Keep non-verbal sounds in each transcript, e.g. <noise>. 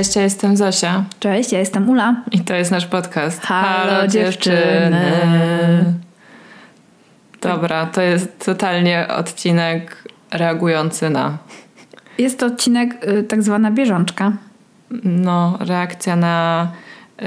Cześć, ja jestem Zosia. Cześć, ja jestem Ula. I to jest nasz podcast. Halo, dziewczyny. Dobra, to jest totalnie odcinek reagujący na. Jest to odcinek y, tak zwana bieżączka. No, reakcja na y,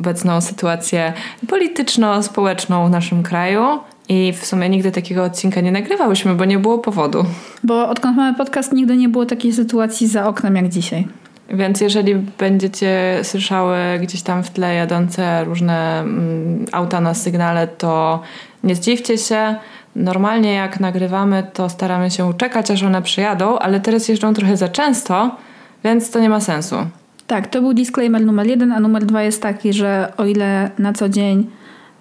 obecną sytuację polityczno-społeczną w naszym kraju. I w sumie nigdy takiego odcinka nie nagrywałyśmy, bo nie było powodu. Bo odkąd mamy podcast, nigdy nie było takiej sytuacji za oknem jak dzisiaj. Więc jeżeli będziecie słyszały gdzieś tam w tle jadące różne mm, auta na sygnale, to nie zdziwcie się. Normalnie jak nagrywamy, to staramy się czekać, aż one przyjadą, ale teraz jeżdżą trochę za często, więc to nie ma sensu. Tak, to był disclaimer numer jeden, a numer dwa jest taki, że o ile na co dzień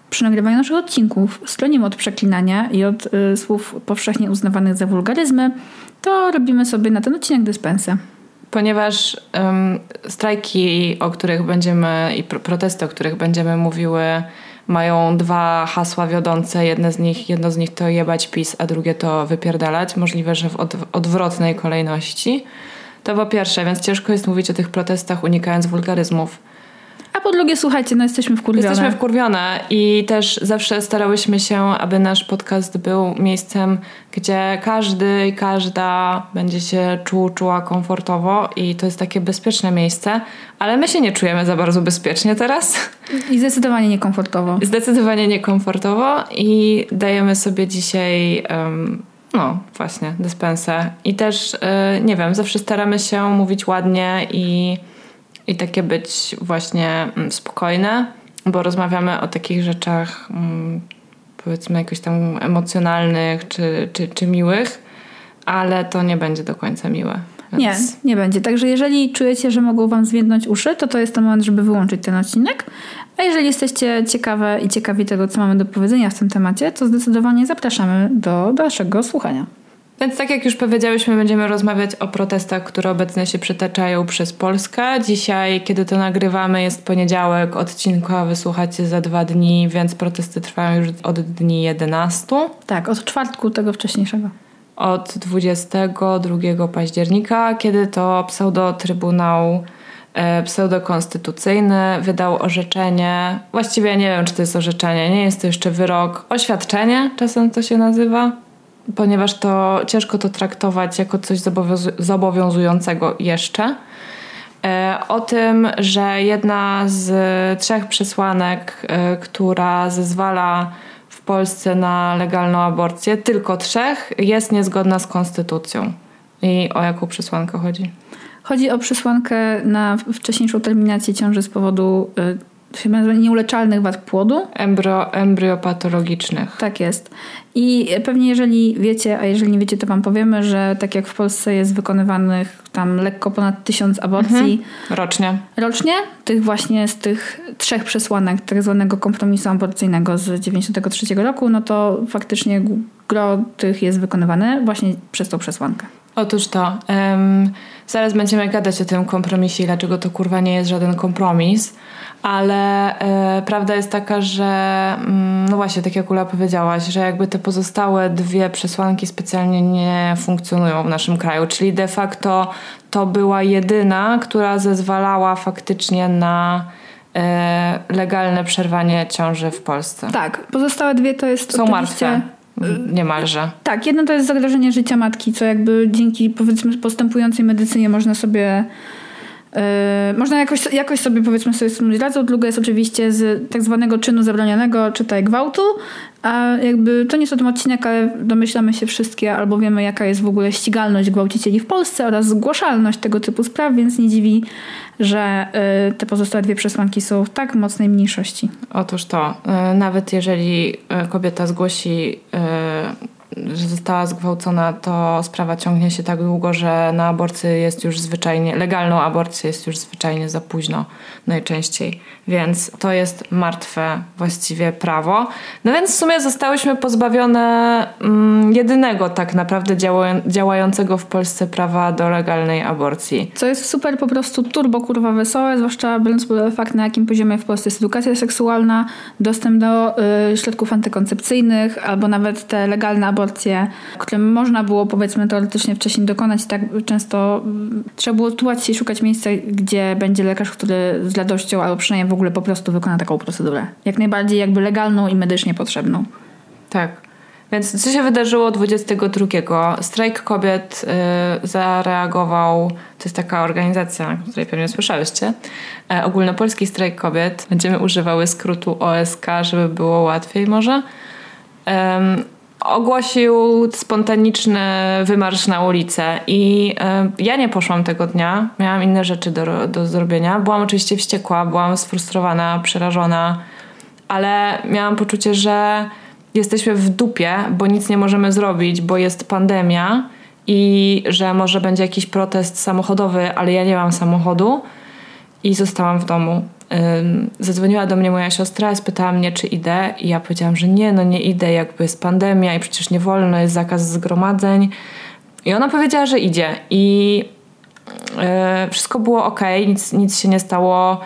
przy nagrywaniu naszych odcinków stronimy od przeklinania i od y, słów powszechnie uznawanych za wulgaryzmy, to robimy sobie na ten odcinek dyspensę ponieważ um, strajki, o których będziemy i pro protesty, o których będziemy mówiły, mają dwa hasła wiodące. Jedne z nich, jedno z nich to jebać PiS, a drugie to wypierdalać. Możliwe, że w od odwrotnej kolejności. To po pierwsze, więc ciężko jest mówić o tych protestach unikając wulgaryzmów. A po drugie, słuchajcie, no jesteśmy wkurwione. Jesteśmy wkurwione i też zawsze starałyśmy się, aby nasz podcast był miejscem, gdzie każdy i każda będzie się czuł, czuła komfortowo i to jest takie bezpieczne miejsce, ale my się nie czujemy za bardzo bezpiecznie teraz. I zdecydowanie niekomfortowo. Zdecydowanie niekomfortowo i dajemy sobie dzisiaj... Um, no, właśnie, dyspensę. I też, yy, nie wiem, zawsze staramy się mówić ładnie i i takie być właśnie mm, spokojne, bo rozmawiamy o takich rzeczach mm, powiedzmy jakoś tam emocjonalnych czy, czy, czy miłych, ale to nie będzie do końca miłe. Więc... Nie, nie będzie. Także jeżeli czujecie, że mogą wam zwiędnąć uszy, to to jest ten moment, żeby wyłączyć ten odcinek. A jeżeli jesteście ciekawe i ciekawi tego, co mamy do powiedzenia w tym temacie, to zdecydowanie zapraszamy do dalszego słuchania. Więc tak jak już powiedziałyśmy, będziemy rozmawiać o protestach, które obecnie się przetaczają przez Polskę. Dzisiaj, kiedy to nagrywamy, jest poniedziałek, odcinka wysłuchacie za dwa dni, więc protesty trwają już od dni 11. Tak, od czwartku tego wcześniejszego. Od 22 października, kiedy to pseudo-trybunał e, pseudokonstytucyjny wydał orzeczenie, właściwie nie wiem, czy to jest orzeczenie, nie jest to jeszcze wyrok, oświadczenie czasem to się nazywa, ponieważ to ciężko to traktować jako coś zobowiązującego jeszcze. E, o tym, że jedna z trzech przesłanek, e, która zezwala w Polsce na legalną aborcję, tylko trzech, jest niezgodna z konstytucją. I o jaką przesłankę chodzi? Chodzi o przesłankę na wcześniejszą terminację ciąży z powodu e, chyba nieuleczalnych wad płodu. Embrio, embryopatologicznych. Tak jest. I pewnie jeżeli wiecie, a jeżeli nie wiecie, to wam powiemy, że tak jak w Polsce jest wykonywanych tam lekko ponad tysiąc aborcji. Mhm. Rocznie. Rocznie? Tych właśnie z tych trzech przesłanek tak zwanego kompromisu aborcyjnego z 93 roku, no to faktycznie gro tych jest wykonywane właśnie przez tą przesłankę. Otóż to. Um, zaraz będziemy gadać o tym kompromisie i dlaczego to kurwa nie jest żaden kompromis ale e, prawda jest taka, że mm, no właśnie, tak jak Ula powiedziałaś, że jakby te pozostałe dwie przesłanki specjalnie nie funkcjonują w naszym kraju, czyli de facto to była jedyna, która zezwalała faktycznie na e, legalne przerwanie ciąży w Polsce. Tak, pozostałe dwie to jest Są martwe. Niemalże. Tak, jedno to jest zagrożenie życia matki, co jakby dzięki powiedzmy postępującej medycynie można sobie Yy, można jakoś, jakoś sobie powiedzmy sobie z radzą. Druga jest oczywiście z tak zwanego czynu zabronionego, czytaj gwałtu. A jakby to nie jest o tym odcinek, ale domyślamy się wszystkie albo wiemy jaka jest w ogóle ścigalność gwałcicieli w Polsce oraz zgłaszalność tego typu spraw, więc nie dziwi, że yy, te pozostałe dwie przesłanki są w tak mocnej mniejszości. Otóż to, yy, nawet jeżeli kobieta zgłosi że została zgwałcona, to sprawa ciągnie się tak długo, że na aborcję jest już zwyczajnie, legalną aborcję jest już zwyczajnie za późno najczęściej. Więc to jest martwe właściwie prawo. No więc w sumie zostałyśmy pozbawione mm, jedynego tak naprawdę działającego w Polsce prawa do legalnej aborcji. Co jest super po prostu turbo kurwa wesołe, zwłaszcza biorąc pod uwagę fakt, na jakim poziomie w Polsce jest edukacja seksualna, dostęp do y, środków antykoncepcyjnych, albo nawet te legalne aborcje, które można było powiedzmy teoretycznie wcześniej dokonać, tak często y, trzeba było tułać się i szukać miejsca, gdzie będzie lekarz, który z radością albo przynajmniej w ogóle po prostu wykona taką procedurę. Jak najbardziej jakby legalną i medycznie potrzebną. Tak. Więc co się wydarzyło 22? Strajk kobiet y, zareagował, to jest taka organizacja, o której pewnie słyszałyście, e, Ogólnopolski Strajk Kobiet. Będziemy używały skrótu OSK, żeby było łatwiej może. Ogłosił spontaniczny wymarsz na ulicę i y, ja nie poszłam tego dnia, miałam inne rzeczy do, do zrobienia. Byłam oczywiście wściekła, byłam sfrustrowana, przerażona, ale miałam poczucie, że jesteśmy w dupie, bo nic nie możemy zrobić, bo jest pandemia i że może będzie jakiś protest samochodowy, ale ja nie mam samochodu i zostałam w domu. Zadzwoniła do mnie moja siostra, spytała mnie, czy idę, i ja powiedziałam, że nie, no nie idę, jakby jest pandemia i przecież nie wolno, jest zakaz zgromadzeń. I ona powiedziała, że idzie. I yy, wszystko było ok, nic, nic się nie stało.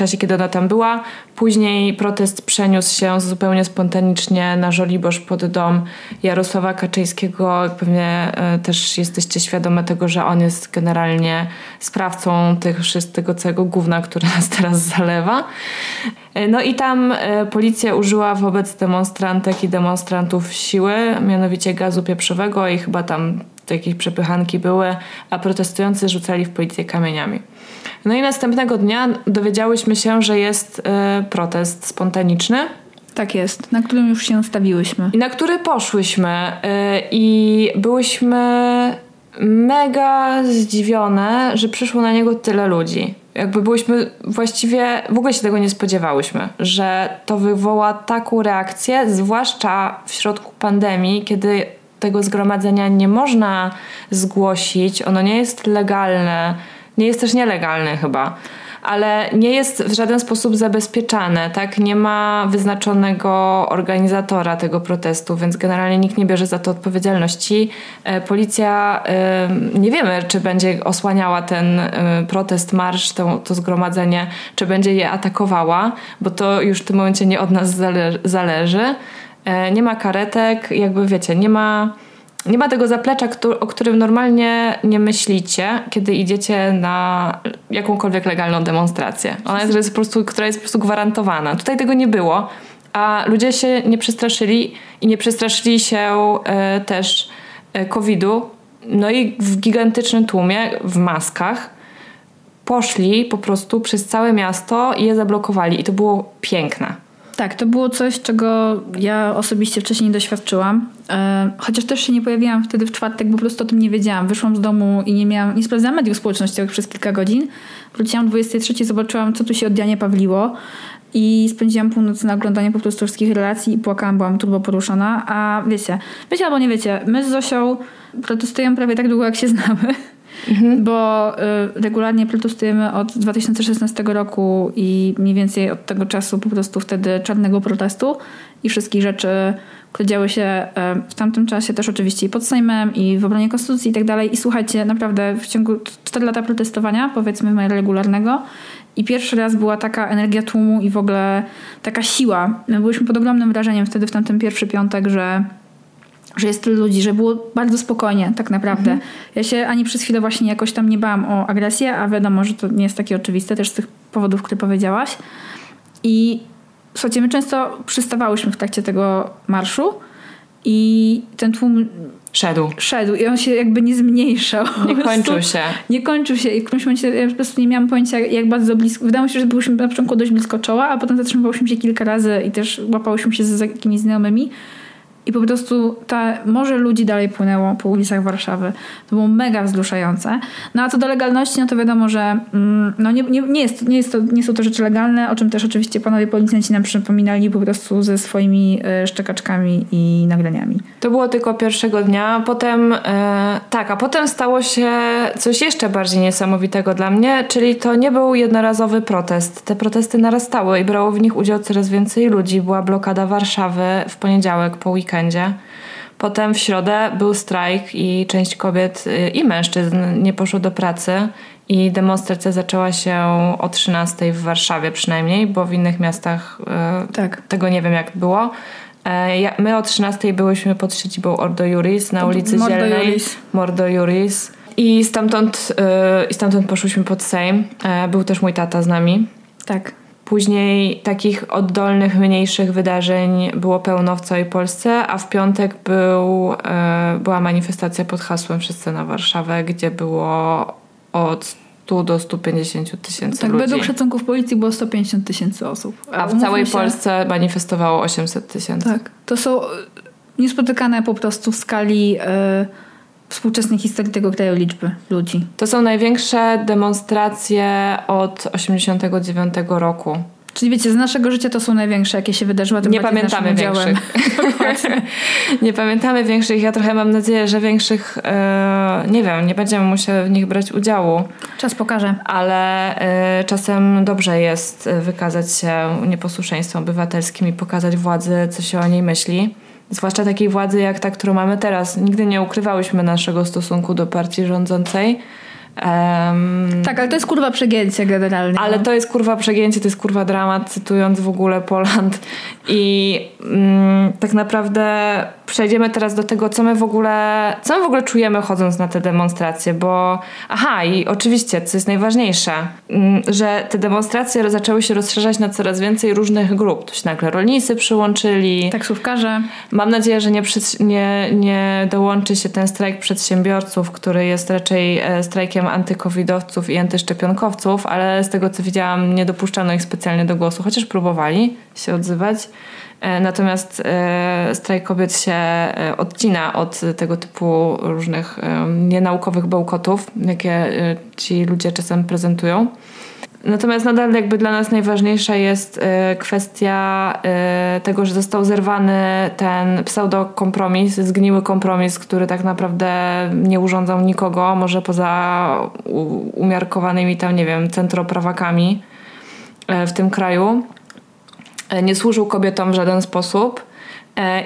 Czasie, kiedy ona tam była. Później protest przeniósł się zupełnie spontanicznie na Żoliborz pod dom Jarosława Kaczyńskiego. Pewnie e, też jesteście świadome tego, że on jest generalnie sprawcą tych, tego całego gówna, które nas teraz zalewa. E, no i tam e, policja użyła wobec demonstrantek i demonstrantów siły, mianowicie gazu pieprzowego i chyba tam jakieś przepychanki były, a protestujący rzucali w policję kamieniami. No i następnego dnia dowiedziałyśmy się, że jest y, protest spontaniczny. Tak jest, na którym już się ustawiłyśmy. I na który poszłyśmy y, i byłyśmy mega zdziwione, że przyszło na niego tyle ludzi. Jakby byłyśmy właściwie, w ogóle się tego nie spodziewałyśmy, że to wywoła taką reakcję, zwłaszcza w środku pandemii, kiedy tego zgromadzenia nie można zgłosić, ono nie jest legalne nie jest też nielegalny chyba ale nie jest w żaden sposób zabezpieczane, tak? Nie ma wyznaczonego organizatora tego protestu, więc generalnie nikt nie bierze za to odpowiedzialności. E, policja, nie wiemy, czy będzie osłaniała ten e, protest, marsz, to, to zgromadzenie, czy będzie je atakowała, bo to już w tym momencie nie od nas zależy. E, nie ma karetek, jakby wiecie, nie ma nie ma tego zaplecza, o którym normalnie nie myślicie, kiedy idziecie na jakąkolwiek legalną demonstrację. Ona jest, jest po prostu, która jest po prostu gwarantowana. Tutaj tego nie było, a ludzie się nie przestraszyli i nie przestraszyli się e, też e, COVID-u. No i w gigantycznym tłumie, w maskach, poszli po prostu przez całe miasto i je zablokowali. I to było piękne. Tak, to było coś, czego ja osobiście wcześniej nie doświadczyłam. E, chociaż też się nie pojawiłam wtedy w czwartek, bo po prostu o tym nie wiedziałam. Wyszłam z domu i nie miałam, nie sprawdzałam mediów społecznościowych przez kilka godzin. Wróciłam 23, zobaczyłam, co tu się od Janie Pawliło. I spędziłam północ na oglądaniu po prostu wszystkich relacji i płakałam, byłam turbo poruszona. A wiecie, wiecie albo nie wiecie, my z Zosią protestujemy prawie tak długo, jak się znamy. Mhm. Bo y, regularnie protestujemy od 2016 roku i mniej więcej od tego czasu po prostu wtedy czarnego protestu i wszystkich rzeczy, które działy się y, w tamtym czasie też oczywiście i pod Sejmem i w obronie konstytucji i tak dalej. I słuchajcie, naprawdę w ciągu 4 lata protestowania, powiedzmy w miarę regularnego i pierwszy raz była taka energia tłumu i w ogóle taka siła. My byliśmy pod ogromnym wrażeniem wtedy w tamtym pierwszy piątek, że że jest tyle ludzi, że było bardzo spokojnie tak naprawdę. Mhm. Ja się ani przez chwilę właśnie jakoś tam nie bałam o agresję, a wiadomo, że to nie jest takie oczywiste też z tych powodów, które powiedziałaś. I słuchajcie, my często przystawałyśmy w trakcie tego marszu i ten tłum szedł. Szedł i on się jakby nie zmniejszał. Nie <laughs> kończył się. Nie kończył się i w którymś momencie ja po prostu nie miałam pojęcia jak bardzo blisko. Wydawało mi się, że byliśmy na początku dość blisko czoła, a potem zatrzymywałyśmy się kilka razy i też łapałyśmy się z jakimiś znajomymi. I po prostu ta morze ludzi dalej płynęło po ulicach Warszawy. To było mega wzruszające. No a co do legalności, no to wiadomo, że mm, no nie, nie, nie, jest, nie, jest to, nie są to rzeczy legalne, o czym też oczywiście panowie policjanci nam przypominali po prostu ze swoimi e, szczekaczkami i nagraniami. To było tylko pierwszego dnia, potem e, tak, a potem stało się coś jeszcze bardziej niesamowitego dla mnie, czyli to nie był jednorazowy protest. Te protesty narastały i brało w nich udział coraz więcej ludzi. Była blokada Warszawy w poniedziałek po weekendzie. Potem w środę był strajk i część kobiet y, i mężczyzn nie poszło do pracy i demonstracja zaczęła się o 13 w Warszawie przynajmniej, bo w innych miastach y, Tak. tego nie wiem jak było. E, My o 13 byłyśmy pod siedzibą Ordo Juris na ulicy Mordo Zielnej. Juris. Mordo Juris. I stamtąd, y, I stamtąd poszłyśmy pod Sejm. E, Był też mój tata z nami. Tak. Później takich oddolnych, mniejszych wydarzeń było pełno w całej Polsce, a w piątek był, e, była manifestacja pod hasłem Wszyscy na Warszawę, gdzie było od 100 do 150 tysięcy Tak, ludzi. według szacunków policji było 150 tysięcy osób. A w całej się- Polsce manifestowało 800 tysięcy. Tak. To są niespotykane po prostu w skali e, współczesnej historii tego kraju liczby ludzi. To są największe demonstracje od 89 roku. Czyli wiecie, z naszego życia to są największe, jakie się wydarzyły. Nie pamiętamy większych. <laughs> nie pamiętamy większych. Ja trochę mam nadzieję, że większych, e, nie wiem, nie będziemy musiały w nich brać udziału, Czas pokaże. ale e, czasem dobrze jest wykazać się nieposłuszeństwem obywatelskim i pokazać władzy, co się o niej myśli. Zwłaszcza takiej władzy jak ta, którą mamy teraz. Nigdy nie ukrywałyśmy naszego stosunku do partii rządzącej. Em, Tak, ale to jest kurwa przegięcie generalnie. ale no. to jest kurwa przegięcie, to jest kurwa dramat, cytując w ogóle Poland. I mm, tak naprawdę przejdziemy teraz do tego, co my w ogóle, co my w ogóle czujemy chodząc na te demonstracje, bo aha, i oczywiście, co jest najważniejsze, mm, że te demonstracje zaczęły się rozszerzać na coraz więcej różnych grup. Tu się nagle rolnicy przyłączyli. Taksówkarze. Mam nadzieję, że nie, nie, nie dołączy się ten strajk przedsiębiorców, który jest raczej e, strajkiem antykowidowców i antyszczepionkowców, ale z tego co widziałam, nie dopuszczano ich specjalnie do głosu, chociaż próbowali się odzywać. E, Natomiast e, strajk kobiet się e, odcina od tego typu różnych nienaukowych bełkotów, jakie ci ludzie czasem prezentują. Natomiast nadal jakby dla nas najważniejsza jest e, kwestia e, tego, że został zerwany ten pseudokompromis, zgniły kompromis, który tak naprawdę nie urządzał nikogo, może poza umiarkowanymi tam, nie wiem, centroprawakami e, w tym kraju. Nie służył kobietom w żaden sposób.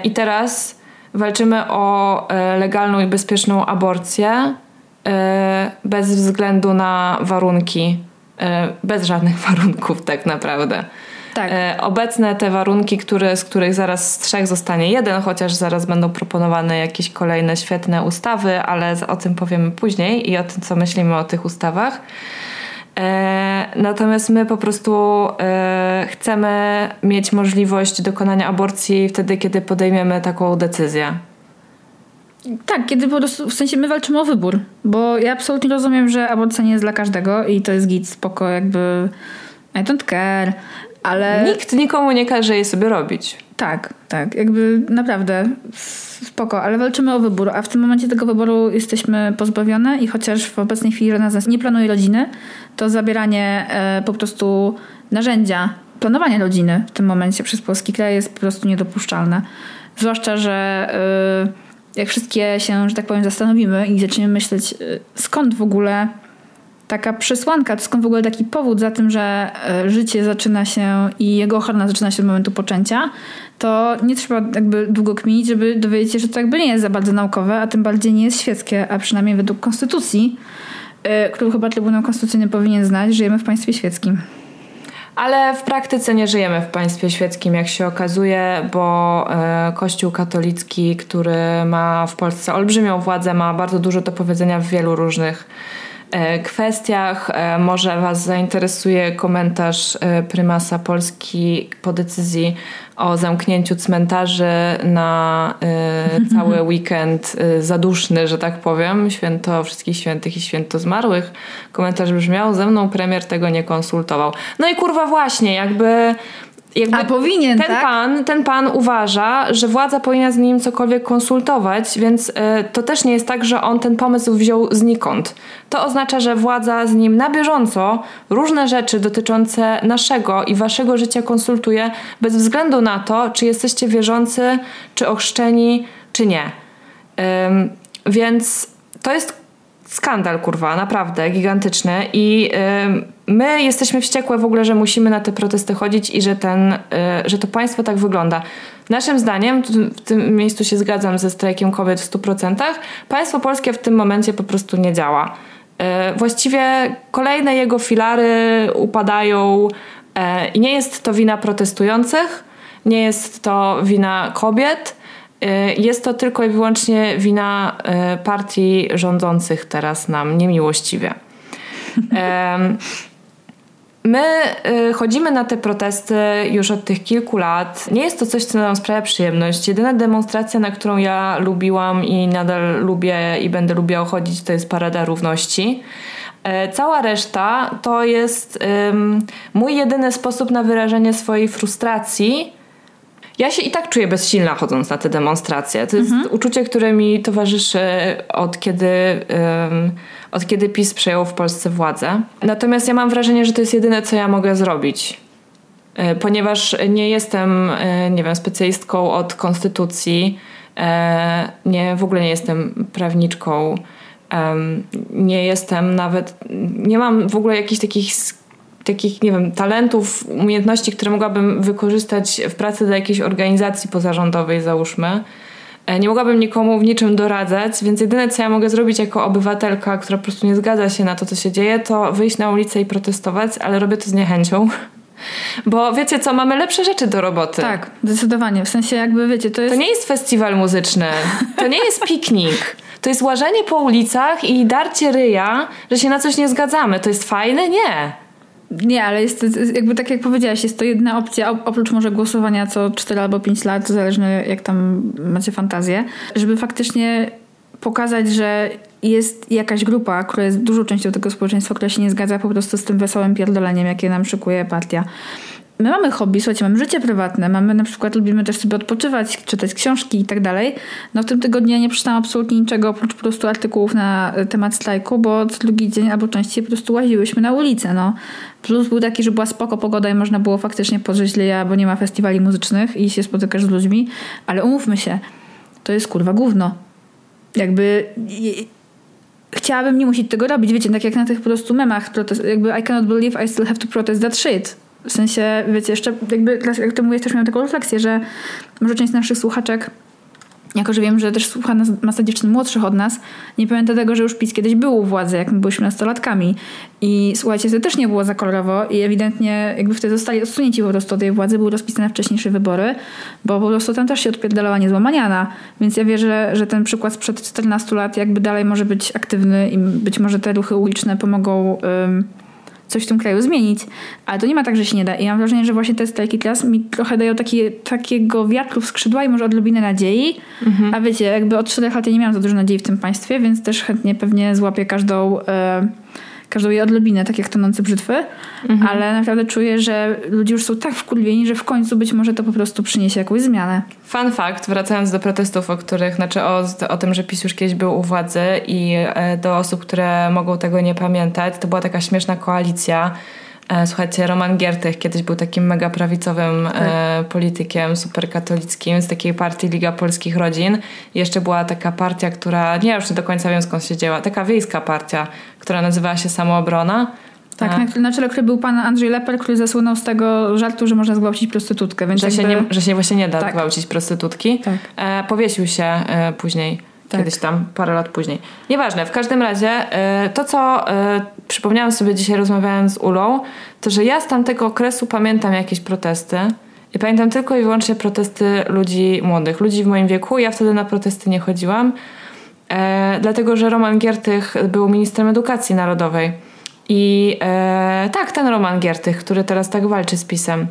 I teraz walczymy o legalną i bezpieczną aborcję bez względu na warunki, bez żadnych <laughs> warunków tak naprawdę. Tak. E, Obecne te warunki, które, z których zaraz z trzech zostanie jeden, chociaż zaraz będą proponowane jakieś kolejne świetne ustawy, ale o tym powiemy później i o tym, co myślimy o tych ustawach. E, natomiast my po prostu e, chcemy mieć możliwość dokonania aborcji wtedy, kiedy podejmiemy taką decyzję. Tak, kiedy po prostu, w sensie my walczymy o wybór, bo ja absolutnie rozumiem, że aborcja nie jest dla każdego i to jest git, spoko, jakby I don't care, ale... Nikt nikomu nie każe jej sobie robić. Tak, tak, jakby naprawdę spoko, ale walczymy o wybór, a w tym momencie tego wyboru jesteśmy pozbawione i chociaż w obecnej chwili żadna z nas nie planuje rodziny, to zabieranie e, po prostu narzędzia planowania rodziny w tym momencie przez polski kraj jest po prostu niedopuszczalne. Zwłaszcza, że e, jak wszystkie się, że tak powiem, zastanowimy i zaczniemy myśleć, e, skąd w ogóle taka przesłanka, skąd w ogóle taki powód za tym, że e, życie zaczyna się i jego ochrona zaczyna się od momentu poczęcia, to nie trzeba jakby długo kminić, żeby dowiedzieć się, że to jakby nie jest za bardzo naukowe, a tym bardziej nie jest świeckie, a przynajmniej według konstytucji, e, którą chyba Trybunał Konstytucyjny powinien znać, żyjemy w państwie świeckim. Ale w praktyce nie żyjemy w państwie świeckim, jak się okazuje, bo e, Kościół katolicki, który ma w Polsce olbrzymią władzę, ma bardzo dużo do powiedzenia w wielu różnych kwestiach. E, Może Was zainteresuje komentarz e, prymasa Polski po decyzji o zamknięciu cmentarzy na e, <laughs> cały weekend e, zaduszny, że tak powiem, święto wszystkich świętych i święto zmarłych. Komentarz brzmiał, ze mną premier tego nie konsultował. No i kurwa właśnie, jakby jakby A powinien, ten tak? pan, ten pan uważa, że władza powinna z nim cokolwiek konsultować, więc y, to też nie jest tak, że on ten pomysł wziął znikąd. To oznacza, że władza z nim na bieżąco różne rzeczy dotyczące naszego i waszego życia konsultuje bez względu na to, czy jesteście wierzący, czy ochrzczeni, czy nie. Ym, więc to jest skandal, kurwa, naprawdę gigantyczny i my jesteśmy wściekłe w ogóle, że musimy na te protesty chodzić i że, ten, y, że to państwo tak wygląda. Naszym zdaniem, w tym miejscu się zgadzam ze strajkiem kobiet w 100%, państwo polskie w tym momencie po prostu nie działa. Y, właściwie kolejne jego filary upadają y, i nie jest to wina protestujących, nie jest to wina kobiet, Y, jest to tylko i wyłącznie wina y, partii rządzących teraz nam niemiłościwie. <laughs> My y, chodzimy na te protesty już od tych kilku lat. Nie jest to coś, co nam sprawia przyjemność. Jedyna demonstracja, na którą ja lubiłam i nadal lubię i będę lubiła chodzić, to jest Parada Równości. E, cała reszta to jest mój jedyny sposób na wyrażenie swojej frustracji ja się i tak czuję bezsilna chodząc na te demonstracje. To jest mhm. uczucie, które mi towarzyszy od kiedy, um, od kiedy PiS przejął w Polsce władzę. Natomiast ja mam wrażenie, że to jest jedyne, co ja mogę zrobić. E, ponieważ nie jestem, e, nie wiem, specjalistką od konstytucji, e, nie, w ogóle nie jestem prawniczką, nie jestem nawet, nie mam w ogóle jakichś takich takich, nie wiem, talentów, umiejętności, które mogłabym wykorzystać w pracy dla jakiejś organizacji pozarządowej, załóżmy. E, nie mogłabym nikomu w niczym doradzać, więc jedyne, co ja mogę zrobić jako obywatelka, która po prostu nie zgadza się na to, co się dzieje, to wyjść na ulicę i protestować, ale robię to z niechęcią. <laughs> Bo wiecie co, mamy lepsze rzeczy do roboty. Tak, zdecydowanie. W sensie jakby, wiecie, to jest... To nie jest festiwal muzyczny. To nie jest piknik. To jest łażenie po ulicach i darcie ryja, że się na coś nie zgadzamy. To jest fajne? Nie. Nie, ale jest jakby tak jak powiedziałaś, jest to jedna opcja, oprócz może głosowania co 4 albo 5 lat, zależnie jak tam macie fantazję, żeby faktycznie pokazać, że jest jakaś grupa, która jest dużą częścią tego społeczeństwa, która się nie zgadza po prostu z tym wesołym pierdoleniem, jakie nam szykuje partia my mamy hobby, słuchajcie, mamy życie prywatne, mamy na przykład, lubimy też sobie odpoczywać, czytać książki i tak dalej. No w tym tygodniu ja nie przeczytałam absolutnie niczego oprócz po prostu artykułów na temat strajku, bo drugi dzień albo częściej po prostu łaziłyśmy na ulicę, no. Plus był taki, że była spoko pogoda i można było faktycznie podrzeć leja, bo nie ma festiwali muzycznych i się spotykasz z ludźmi, ale umówmy się, to jest kurwa gówno. Jakby chciałabym nie musieć tego robić, wiecie, tak jak na tych po prostu memach, jakby I cannot believe I still have to protest that shit. W sensie, wiecie, jeszcze jakby, jak to mówię, też miałam taką refleksję, że może część naszych słuchaczek jako, że wiem, że też słucha nas masa dziewczyn młodszych od nas, nie pamięta tego, że już PiS kiedyś był u władzy, jak my byliśmy nastolatkami. I słuchajcie, to też nie było za kolorowo i ewidentnie jakby wtedy zostali odsunięci po prostu od tej władzy, były rozpisane wcześniejsze wybory, bo po prostu tam też się odpierdalała niezła maniana. Więc ja wierzę, że ten przykład sprzed 14 lat jakby dalej może być aktywny i być może te ruchy uliczne pomogą... coś w tym kraju zmienić. Ale to nie ma tak, że się nie da. I mam wrażenie, że właśnie te strajki teraz mi trochę dają taki, takiego wiatru w skrzydła i może odrobinę nadziei. Mhm. A wiecie, jakby od czterech lat ja nie miałam za dużo nadziei w tym państwie, więc też chętnie pewnie złapię każdą... E, każdą jej odlubinę, tak jak tonące brzytwy, mhm. ale naprawdę czuję, że ludzie już są tak wkurwieni, że w końcu być może to po prostu przyniesie jakąś zmianę. Fun fact, wracając do protestów, o których, znaczy o, o tym, że PiS już kiedyś był u władzy i e, do osób, które mogą tego nie pamiętać, to była taka śmieszna koalicja słuchajcie, Roman Giertych kiedyś był takim mega prawicowym tak. e, politykiem, superkatolickim z takiej partii Liga Polskich Rodzin. Jeszcze była taka partia, która, nie już nie do końca wiem skąd się dzieła, taka wiejska partia, która nazywała się Samoobrona. Tak, e. na, na czele której był pan Andrzej Leper, który zasłynął z tego żartu, że można zgwałcić prostytutkę. Więc że, jakby... się nie, że się właśnie nie da tak. zgwałcić prostytutki. Tak. E, powiesił się e, później tak. Kiedyś tam, parę lat później. Nieważne, w każdym razie y, to, co y, przypomniałam sobie dzisiaj rozmawiając z Ulą, to, że ja z tamtego okresu pamiętam jakieś protesty i pamiętam tylko i wyłącznie protesty ludzi młodych, ludzi w moim wieku. Ja wtedy na protesty nie chodziłam, e, dlatego że Roman Giertych był ministrem edukacji narodowej. I tak, ten Roman Giertych, który teraz tak walczy z PiSem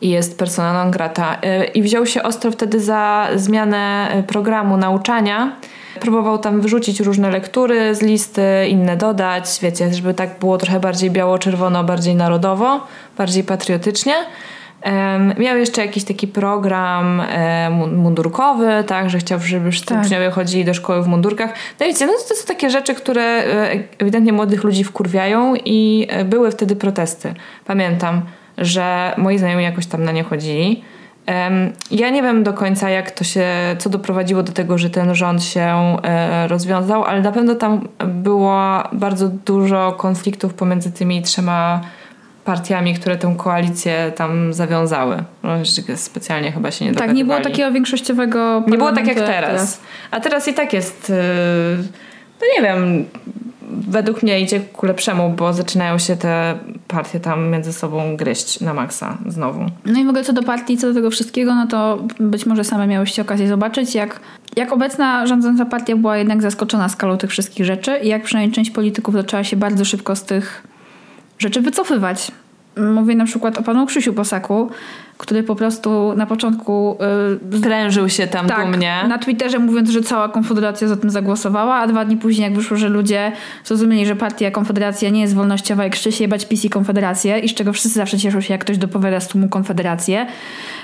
i jest persona non grata. Y, I wziął się ostro wtedy za zmianę y, programu nauczania. Próbował tam wyrzucić różne lektury z listy, inne dodać, wiecie, żeby tak było trochę bardziej biało-czerwono, bardziej narodowo, bardziej patriotycznie. Miał jeszcze jakiś taki program e, mundurkowy, tak, że chciał, żeby wszyscy tak. uczniowie chodzili do szkoły w mundurkach. No wiecie, no to są takie rzeczy, które e, ewidentnie młodych ludzi wkurwiają i e, były wtedy protesty. Pamiętam, że moi znajomi jakoś tam na nie chodzili. Ja nie wiem do końca, jak to się, co doprowadziło do tego, że ten rząd się rozwiązał, ale na pewno tam było bardzo dużo konfliktów pomiędzy tymi trzema partiami, które tę koalicję tam zawiązały. No, specjalnie chyba się nie Tak, nie było takiego większościowego Nie było tak jak teraz. teraz. A teraz i tak jest, y, no nie wiem, według mnie idzie ku lepszemu, bo zaczynają się te partie tam między sobą gryźć na maksa znowu. No i w ogóle co do partii, co do tego wszystkiego, no to być może same miałyście okazję zobaczyć, jak, jak obecna rządząca partia była jednak zaskoczona skalą tych wszystkich rzeczy i jak przynajmniej część polityków zaczęła się bardzo szybko z tych rzeczy wycofywać. Mówię na przykład o panu Krzysiu Posaku, który po prostu na początku yy, się tam tak, dumnie. na Twitterze mówiąc, że cała Konfederacja za tym zagłosowała, a dwa dni później jak wyszło, że ludzie zrozumieli, że partia Konfederacja nie jest wolnościowa i krzyczy się jebać PiS i Konfederację i z czego wszyscy zawsze cieszą się, jak ktoś dopowiada z tłumu Konfederację.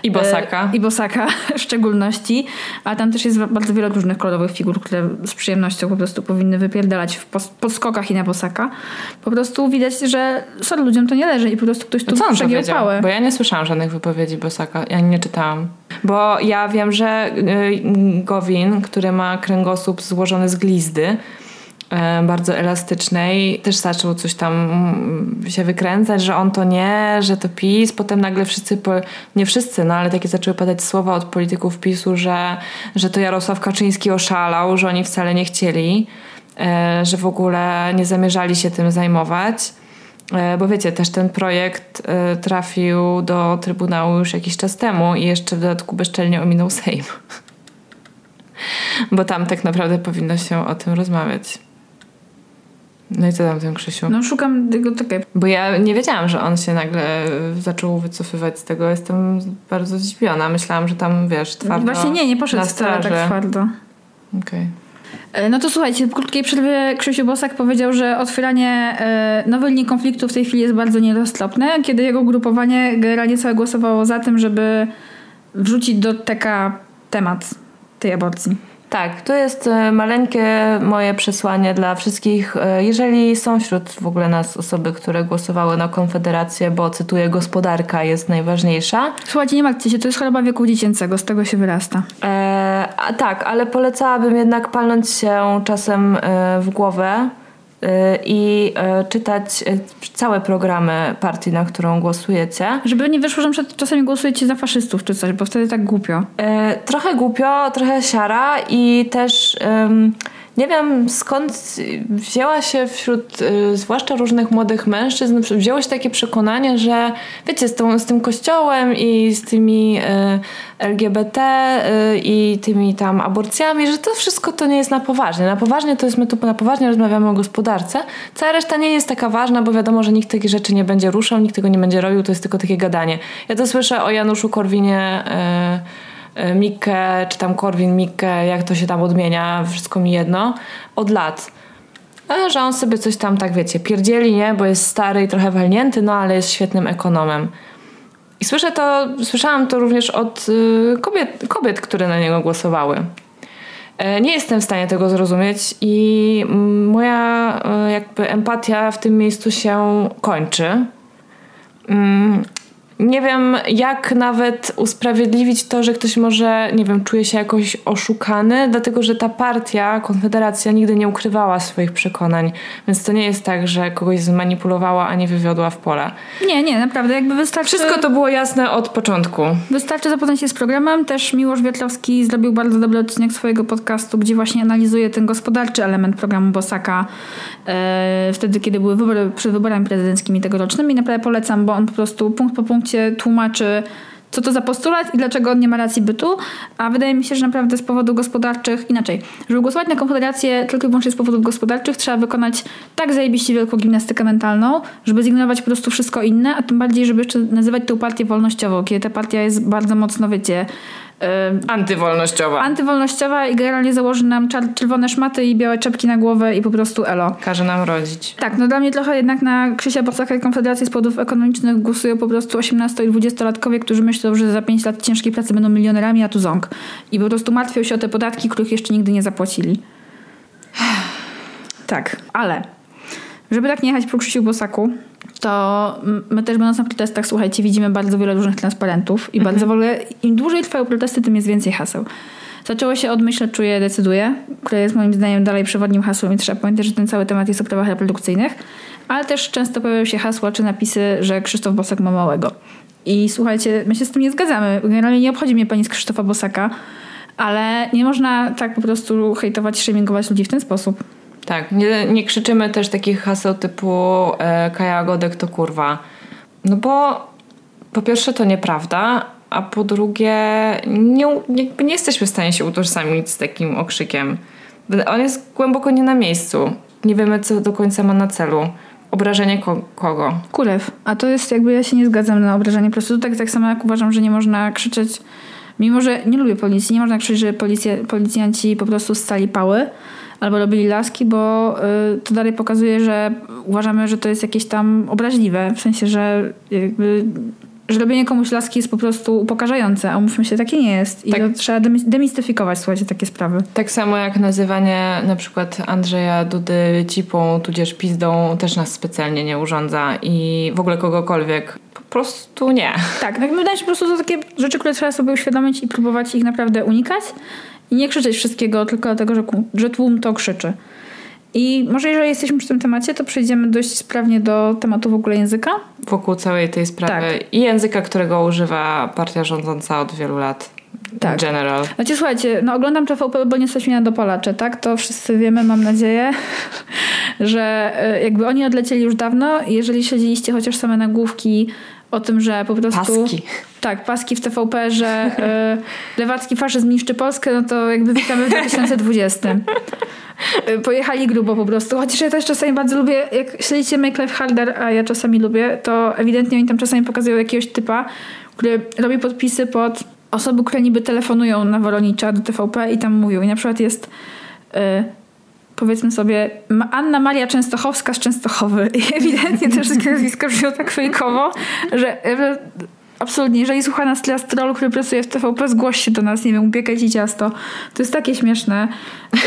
I Bosaka. Yy, I Bosaka <laughs> w szczególności. A tam też jest bardzo wiele różnych kolorowych figur, które z przyjemnością po prostu powinny wypierdalać w podskokach i na Bosaka. Po prostu widać, że sorry, ludziom to nie leży i po prostu ktoś tu no przegiął pałę. Bo ja nie słyszałam żadnych wypowiedzi wypowiedzi Bosaka. Ja nie czytałam. Bo ja wiem, że y, Gowin, który ma kręgosłup złożony z glizdy, y, bardzo elastycznej, też zaczął coś tam mm, się wykręcać, że on to nie, że to PiS. Potem nagle wszyscy, nie wszyscy, no ale takie zaczęły padać słowa od polityków PiSu, że, że to Jarosław Kaczyński oszalał, że oni wcale nie chcieli, y, że w ogóle nie zamierzali się tym zajmować. E, bo wiecie, też ten projekt e, trafił do Trybunału już jakiś czas temu i jeszcze w dodatku bezczelnie ominął Sejm. <laughs> Bo tam tak naprawdę powinno się o tym rozmawiać. No i co tam ten Krzysiu? No szukam tego takiej. Bo ja nie wiedziałam, że on się nagle zaczął wycofywać z tego. Jestem bardzo zdziwiona. Myślałam, że tam, wiesz, twardo Właśnie nie, nie poszedł wcale tak twardo. Okej. Okay. E, no to słuchajcie, w krótkiej przerwie Krzysiu Bosak powiedział, że otwieranie e, nowej linii konfliktu w tej chwili jest bardzo nieroztropne, kiedy jego ugrupowanie generalnie całe głosowało za tym, żeby wrzucić do TK temat tej aborcji. Tak, to jest e, maleńkie moje przesłanie dla wszystkich. E, jeżeli są wśród w ogóle nas osoby, które głosowały na Konfederację, bo cytuję, gospodarka jest najważniejsza. Słuchajcie, nie martwcie się, to jest choroba wieku dziecięcego, z tego się wyrasta. E, a tak, ale polecałabym jednak palnąć się czasem e, w głowę i y, czytać y, całe programy partii, na którą głosujecie. Żeby nie wyszło, że czasami głosujecie za faszystów czy coś, bo wtedy tak głupio. Trochę głupio, trochę siara i też nie wiem skąd wzięła się wśród y, zwłaszcza różnych młodych mężczyzn, wzięło się takie przekonanie, że wiecie, z, tą, z tym kościołem i z tymi y, LGBT y, i tymi tam aborcjami, że to wszystko to nie jest na poważnie. Na poważnie to jest, my tu na poważnie rozmawiamy o gospodarce. Cała reszta nie jest taka ważna, bo wiadomo, że nikt takich rzeczy nie będzie ruszał, nikt tego nie będzie robił, to jest tylko takie gadanie. Ja to słyszę o Januszu Korwinie Mikke, czy tam Korwin Mikke, jak to się tam odmienia, wszystko mi jedno, od lat. A że on sobie coś tam, tak wiecie, pierdzieli, nie? Bo jest stary i trochę walnięty, no ale jest świetnym ekonomem. I słyszę to, słyszałam to również od y, kobiet, kobiet, które na niego głosowały. E, nie jestem w stanie tego zrozumieć i moja e, jakby empatia w tym miejscu się kończy. Nie wiem, jak nawet usprawiedliwić to, że ktoś może, nie wiem, czuje się jakoś oszukany, dlatego że ta partia, Konfederacja nigdy nie ukrywała swoich przekonań, więc to nie jest tak, że kogoś zmanipulowała, a nie wywiodła w pole. Nie, nie, naprawdę jakby wystarczy... Wszystko to było jasne od początku. Wystarczy zapoznać się z programem. Też Miłosz Wietlowski zrobił bardzo dobry odcinek swojego podcastu, gdzie właśnie analizuje ten gospodarczy element programu Bosaka e, wtedy, kiedy były wybory, przed wyborami prezydenckimi tegorocznymi. Naprawdę polecam, bo on po prostu punkt po punkcie punkcie tłumaczy, co to za postulat i dlaczego on nie ma racji bytu, a wydaje mi się, że naprawdę z powodów gospodarczych, inaczej, żeby głosować na Konfederację tylko i wyłącznie z powodów gospodarczych, trzeba wykonać tak zajebiście wielką gimnastykę mentalną, żeby zignorować po prostu wszystko inne, a tym bardziej, żeby jeszcze nazywać tę partię wolnościową, kiedy ta partia jest bardzo mocno, wiecie, Antywolnościowa. Antywolnościowa i generalnie założy nam czerwone szmaty i białe czepki na głowę i po prostu elo. Każe nam rodzić. Tak, no dla mnie trochę jednak na Krzysia Bosaka i Konfederacji z powodów ekonomicznych głosują po prostu 18 i 20-latkowie, którzy myślą, że za 5 lat ciężkiej pracy będą milionerami, a tu ząg. I po prostu martwią się o te podatki, których jeszcze nigdy nie zapłacili. Tak, ale żeby tak nie jechać po Krzysiu Bosaku, to my też będąc na protestach, słuchajcie, widzimy bardzo wiele różnych transparentów i mhm. bardzo w ogóle im dłużej trwają protesty, tym jest więcej haseł. Zaczęło się od Myślę, Czuję, Decyduję, które jest moim zdaniem dalej przewodnim hasłem i trzeba pamiętać, że ten cały temat jest o prawach reprodukcyjnych, ale też często pojawiają się hasła czy napisy, że Krzysztof Bosak ma małego. I słuchajcie, my się z tym nie zgadzamy. Generalnie nie obchodzi mnie pani z Krzysztofa Bosaka, ale nie można tak po prostu hejtować, shamingować ludzi w ten sposób. Tak, nie, nie krzyczymy też takich haseł typu e, Kaja Godek to kurwa. No bo po pierwsze to nieprawda, a po drugie nie, nie, jesteśmy w stanie się utożsamić z takim okrzykiem. On jest głęboko nie na miejscu. Nie wiemy, co do końca ma na celu. Obrażenie ko kogo? Kulew. A to jest jakby, ja się nie zgadzam na obrażenie prostytutek, tak samo jak uważam, że nie można krzyczeć, mimo że nie lubię policji, nie można krzyczeć, że policja, policjanci po prostu stali pały, albo robili laski, bo y, to dalej pokazuje, że uważamy, że to jest jakieś tam obraźliwe. W sensie, że jakby że robienie komuś laski jest po prostu upokarzające, a umówmy się, takie nie jest. I tak. to trzeba demistyfikować, słuchajcie, takie sprawy. Tak samo jak nazywanie na przykład Andrzeja Dudy cipą, tudzież pizdą też nas specjalnie nie urządza i w ogóle kogokolwiek. Po prostu nie. Tak, tak wydaje się po prostu to takie rzeczy, które trzeba sobie uświadomić i próbować ich naprawdę unikać. I nie krzyczeć wszystkiego tylko dlatego, że, że tłum to krzyczy. I może jeżeli jesteśmy przy tym temacie, to przejdziemy dość sprawnie do tematu w ogóle języka. Wokół całej tej sprawy. Tak. I języka, którego używa partia rządząca od wielu lat. Tak. General. Znaczy słuchajcie, no oglądam TVP, bo nie mnie na dopalacze, tak? To wszyscy wiemy, mam nadzieję, <laughs> że e, jakby oni odlecieli już dawno. Jeżeli śledziliście chociaż same nagłówki o tym, że po prostu... Paski. Tak, paski w TVP, że y, lewacki faszyzm niszczy Polskę, no to jakby witamy w 2020. Y, e, pojechali grubo po prostu. Chociaż ja też czasami bardzo lubię, jak śledzicie Make Life Harder, a ja czasami lubię, to ewidentnie oni tam czasami pokazują jakiegoś typa, który robi podpisy pod osoby, które niby telefonują na Woronicza do TVP i tam mówią. I na przykład jest... Y, powiedzmy sobie Anna Maria Częstochowska z Częstochowy i <laughs> ewidentnie te wszystkie nazwiska brzmią tak fejkowo, że absolutnie, jeżeli słucha nas tyle strolu, który pracuje w TVP, zgłoś się do nas, nie wiem, upiekaj ci ciasto. To jest takie śmieszne.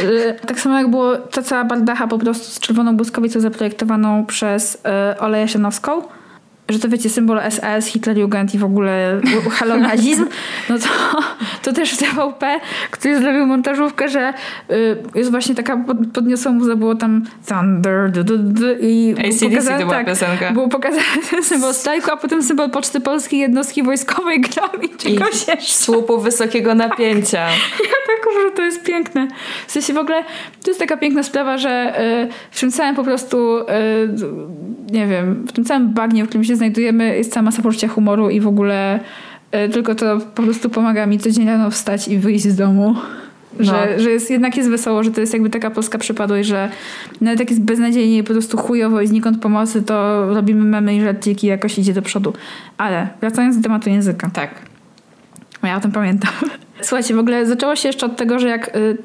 Y, tak samo jak było ta cała bardacha po prostu z czerwoną błyskowicą zaprojektowaną przez y, Oleję Sianowską że to wiecie, symbol SS, Hitlerjugend i w ogóle halonazizm, no to, to też w TVP ktoś zrobił montażówkę, że y, jest właśnie taka, podniosła mu było tam Thunder du, du, du, i ACDC to była tak, piosenka. Było pokazane ten symbol strajku, a potem symbol Poczty Polskiej jednostki wojskowej grał i czegoś I słupu wysokiego napięcia. <laughs> Ja tak uważam, że to jest piękne. W sensie w ogóle to jest taka piękna sprawa, że y, w tym całym po prostu y, nie wiem, w tym całym bagnie, w którym się znajdujemy, jest cała masa poczucia humoru i w ogóle y, tylko to po prostu pomaga mi codziennie rano wstać i wyjść z domu. No. Że, że jest, jednak jest wesoło, że to jest jakby taka polska przypadłość, że nawet jak jest beznadziejnie i po prostu chujowo i znikąd pomocy, to robimy memy i żarciki i jakoś idzie do przodu. Ale wracając do tematu języka. Tak. Ja o tym pamiętam. <laughs> Słuchajcie, w ogóle zaczęło się jeszcze od tego, że jak y,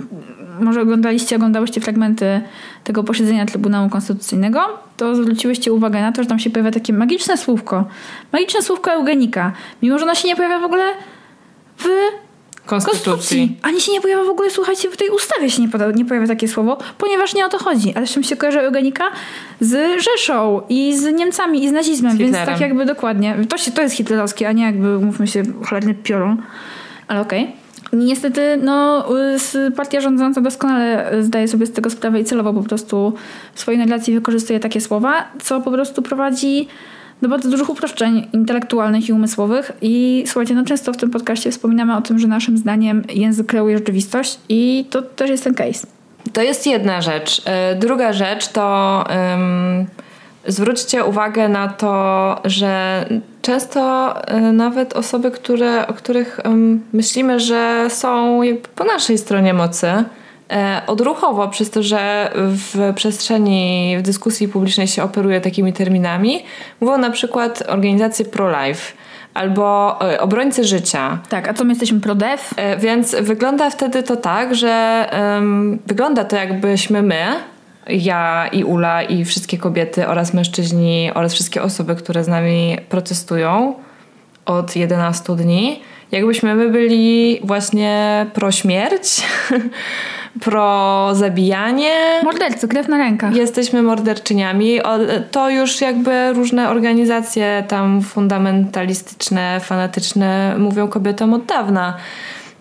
może oglądaliście, oglądałyście fragmenty tego posiedzenia Trybunału Konstytucyjnego, to zwróciłyście uwagę na to, że tam się pojawia takie magiczne słówko. Magiczne słówko eugenika. Mimo, że ono się nie pojawia w ogóle w Konstytucji. Konstytucji. Ani się nie pojawia w ogóle, słuchajcie, w tej ustawie się nie, poda, nie pojawia takie słowo, ponieważ nie o to chodzi. Ale z czym się kojarzy eugenika? Z Rzeszą i z Niemcami i z nazizmem, więc tak jakby dokładnie. To, się, to jest hitlerowskie, a nie jakby, mówmy się, cholerny piorun. Ale okej. Okay. Niestety, no, partia rządząca doskonale zdaje sobie z tego sprawę i celowo po prostu w swojej narracji wykorzystuje takie słowa, co po prostu prowadzi do bardzo dużych uproszczeń intelektualnych i umysłowych. I słuchajcie, no często w tym podcaście wspominamy o tym, że naszym zdaniem język kreuje rzeczywistość i to też jest ten case. To jest jedna rzecz. E, druga rzecz to um, zwróćcie uwagę na to, że często e, nawet osoby, które, o których myślimy, że są po naszej stronie mocy, e, odruchowo, przez to, że w przestrzeni, w dyskusji publicznej się operuje takimi terminami, mówią na przykład organizacje pro-life albo e, obrońcy życia. Tak, a co my jesteśmy pro-dev? E, więc wygląda wtedy to tak, że um, wygląda to jakbyśmy my, ja i Ula i wszystkie kobiety oraz mężczyźni oraz wszystkie osoby, które z nami protestują od 11 dni, jakbyśmy my byli właśnie pro śmierć, <laughs> pro zabijanie. Mordercy, krew na rękach. Jesteśmy morderczyniami. To już jakby różne organizacje tam fundamentalistyczne, fanatyczne mówią kobietom od dawna.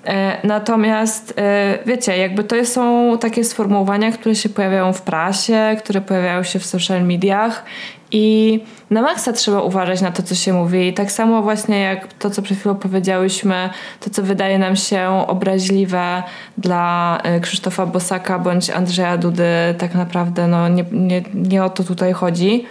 E, natomiast e, wiecie, jakby to są takie sformułowania, które się pojawiają w prasie, które pojawiają się w social mediach i na maksa trzeba uważać na to, co się mówi. Tak samo właśnie jak to, co przed chwilą powiedziałyśmy, to, co wydaje nam się obraźliwe dla e, Krzysztofa Bosaka bądź Andrzeja Dudy, tak naprawdę no, nie, nie, nie o to tutaj chodzi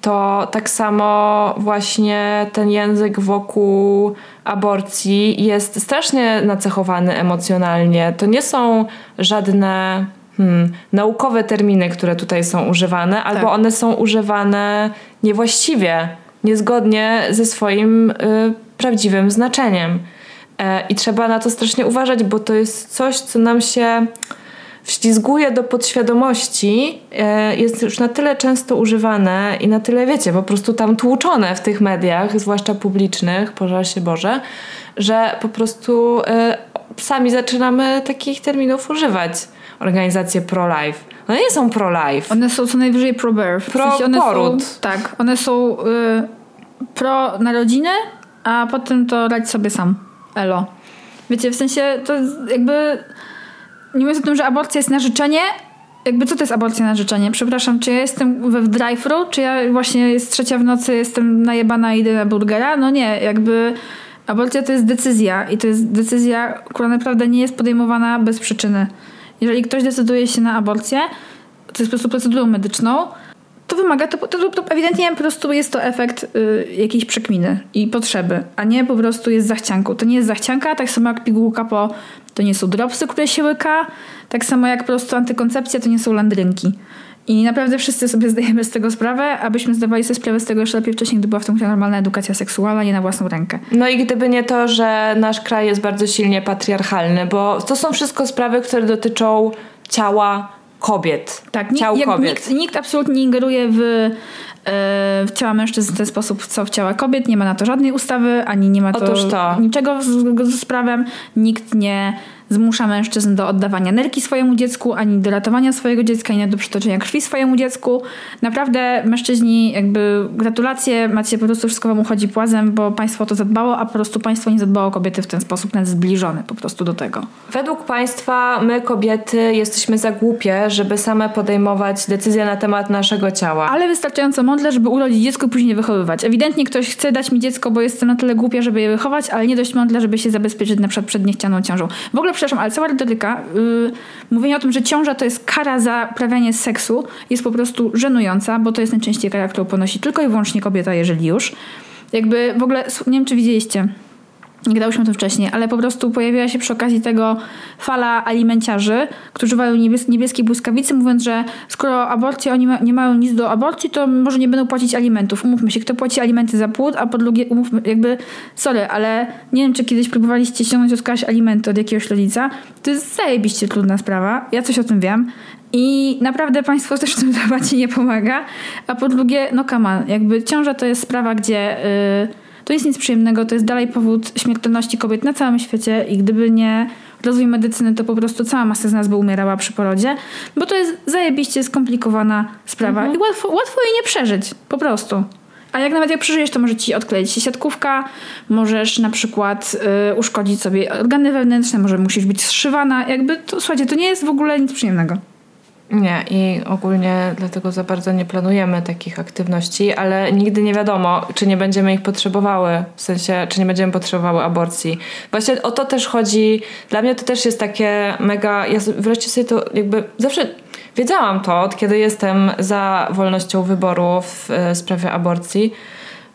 to tak samo właśnie ten język wokół aborcji jest strasznie nacechowany emocjonalnie. To nie są żadne hmm, naukowe terminy, które tutaj są używane, albo tak. one są używane niewłaściwie, niezgodnie ze swoim y, prawdziwym znaczeniem. E, I trzeba na to strasznie uważać, bo to jest coś, co nam się wślizguje do podświadomości, e, jest już na tyle często używane i na tyle, wiecie, po prostu tam tłuczone w tych mediach, zwłaszcza publicznych, pożal się Boże, że po prostu e, sami zaczynamy takich terminów używać. Organizacje pro-life. One nie są pro-life. One są co najwyżej pro-birth. Pro w sensie poród. Są, tak, one są y, pro na rodzinę, a potem to radź sobie sam. Elo. Wiecie, w sensie to jakby nie mówiąc o tym, że aborcja jest na życzenie, jakby co to jest aborcja na życzenie? Przepraszam, czy ja jestem we drive-thru, czy ja właśnie jest trzecia w nocy, jestem najebana i idę na burgera? No nie, jakby aborcja to jest decyzja i to jest decyzja, która naprawdę nie jest podejmowana bez przyczyny. Jeżeli ktoś decyduje się na aborcję, to jest po prostu procedurą medyczną, to wymaga, to, to, to, ewidentnie po prostu jest to efekt y, jakiejś przekminy i potrzeby, a nie po prostu jest zachcianką. To nie jest zachcianka, tak samo jak pigułka po, to nie są dropsy, które się łyka, tak samo jak po prostu antykoncepcja, to nie są landrynki. I naprawdę wszyscy sobie <laughs> zdajemy z tego sprawę, abyśmy zdawali sobie sprawę z tego jeszcze lepiej wcześniej, gdy była w tym normalna edukacja seksualna, nie na własną rękę. No i gdyby nie to, że nasz kraj jest bardzo silnie patriarchalny, bo to są wszystko sprawy, które dotyczą ciała, kobiet. Tak, ciał nikt, kobiet. Nikt, nikt absolutnie nie ingeruje w, e, w ciała mężczyzn w ten sposób, co w ciała kobiet. Nie ma na to żadnej ustawy, ani nie ma to, to. niczego z, z, z prawem. Nikt nie zmusza mężczyzn do oddawania nerki swojemu dziecku, ani do ratowania swojego dziecka, ani do przytoczenia krwi swojemu dziecku. Naprawdę mężczyźni, jakby gratulacje, macie po prostu wszystko wam uchodzi płazem, bo państwo to zadbało, a po prostu państwo nie zadbało kobiety w ten sposób, nawet zbliżony po prostu do tego. Według państwa my kobiety jesteśmy za głupie, żeby same podejmować decyzje na temat naszego ciała. Ale wystarczająco mądre, żeby urodzić dziecko i później wychowywać. Ewidentnie ktoś chce dać mi dziecko, bo jestem na tyle głupia, żeby je wychować, ale nie dość mądre, żeby się zabezpieczyć na przykład przed niechcianą ciążą. W ogóle przepraszam, ale cała retoryka, yy, mówienie o tym, że ciąża to jest kara za prawianie seksu jest po prostu żenująca, bo to jest najczęściej kara, którą ponosi tylko i wyłącznie kobieta, jeżeli już. Jakby w ogóle, nie wiem czy widzieliście, gadałyśmy o tym wcześniej, ale po prostu pojawiła się przy okazji tego fala alimenciarzy, którzy używają niebies niebieskiej błyskawicy, mówiąc, że skoro aborcja oni ma nie mają nic do aborcji, to może nie będą płacić alimentów. Umówmy się, kto płaci alimenty za płód, a po drugie, umówmy, jakby, sorry, ale nie wiem, czy kiedyś próbowaliście ściągnąć od kogoś alimenty od jakiegoś rodzica. To jest zajebiście trudna sprawa. Ja coś o tym wiem. I naprawdę państwo też w tym temacie nie pomaga. A po drugie, no on, jakby ciąża to jest sprawa, gdzie... Yy, to jest nic przyjemnego, to jest dalej powód śmiertelności kobiet na całym świecie i gdyby nie rozwój medycyny, to po prostu cała masa z nas by umierała przy porodzie, bo to jest zajebiście skomplikowana sprawa mhm. i łatwo, łatwo jej nie przeżyć, po prostu. A jak nawet jak przeżyjesz, to może ci odkleić się siatkówka, możesz na przykład y, uszkodzić sobie organy wewnętrzne, może musisz być zszywana. Jakby to, słuchajcie, to nie jest w ogóle nic przyjemnego. Nie, i ogólnie dlatego za bardzo nie planujemy takich aktywności, ale nigdy nie wiadomo, czy nie będziemy ich potrzebowały, w sensie, czy nie będziemy potrzebowały aborcji. Właśnie o to też chodzi. Dla mnie to też jest takie mega. Ja wreszcie sobie to jakby zawsze wiedziałam to, od kiedy jestem za wolnością wyboru w e, sprawie aborcji,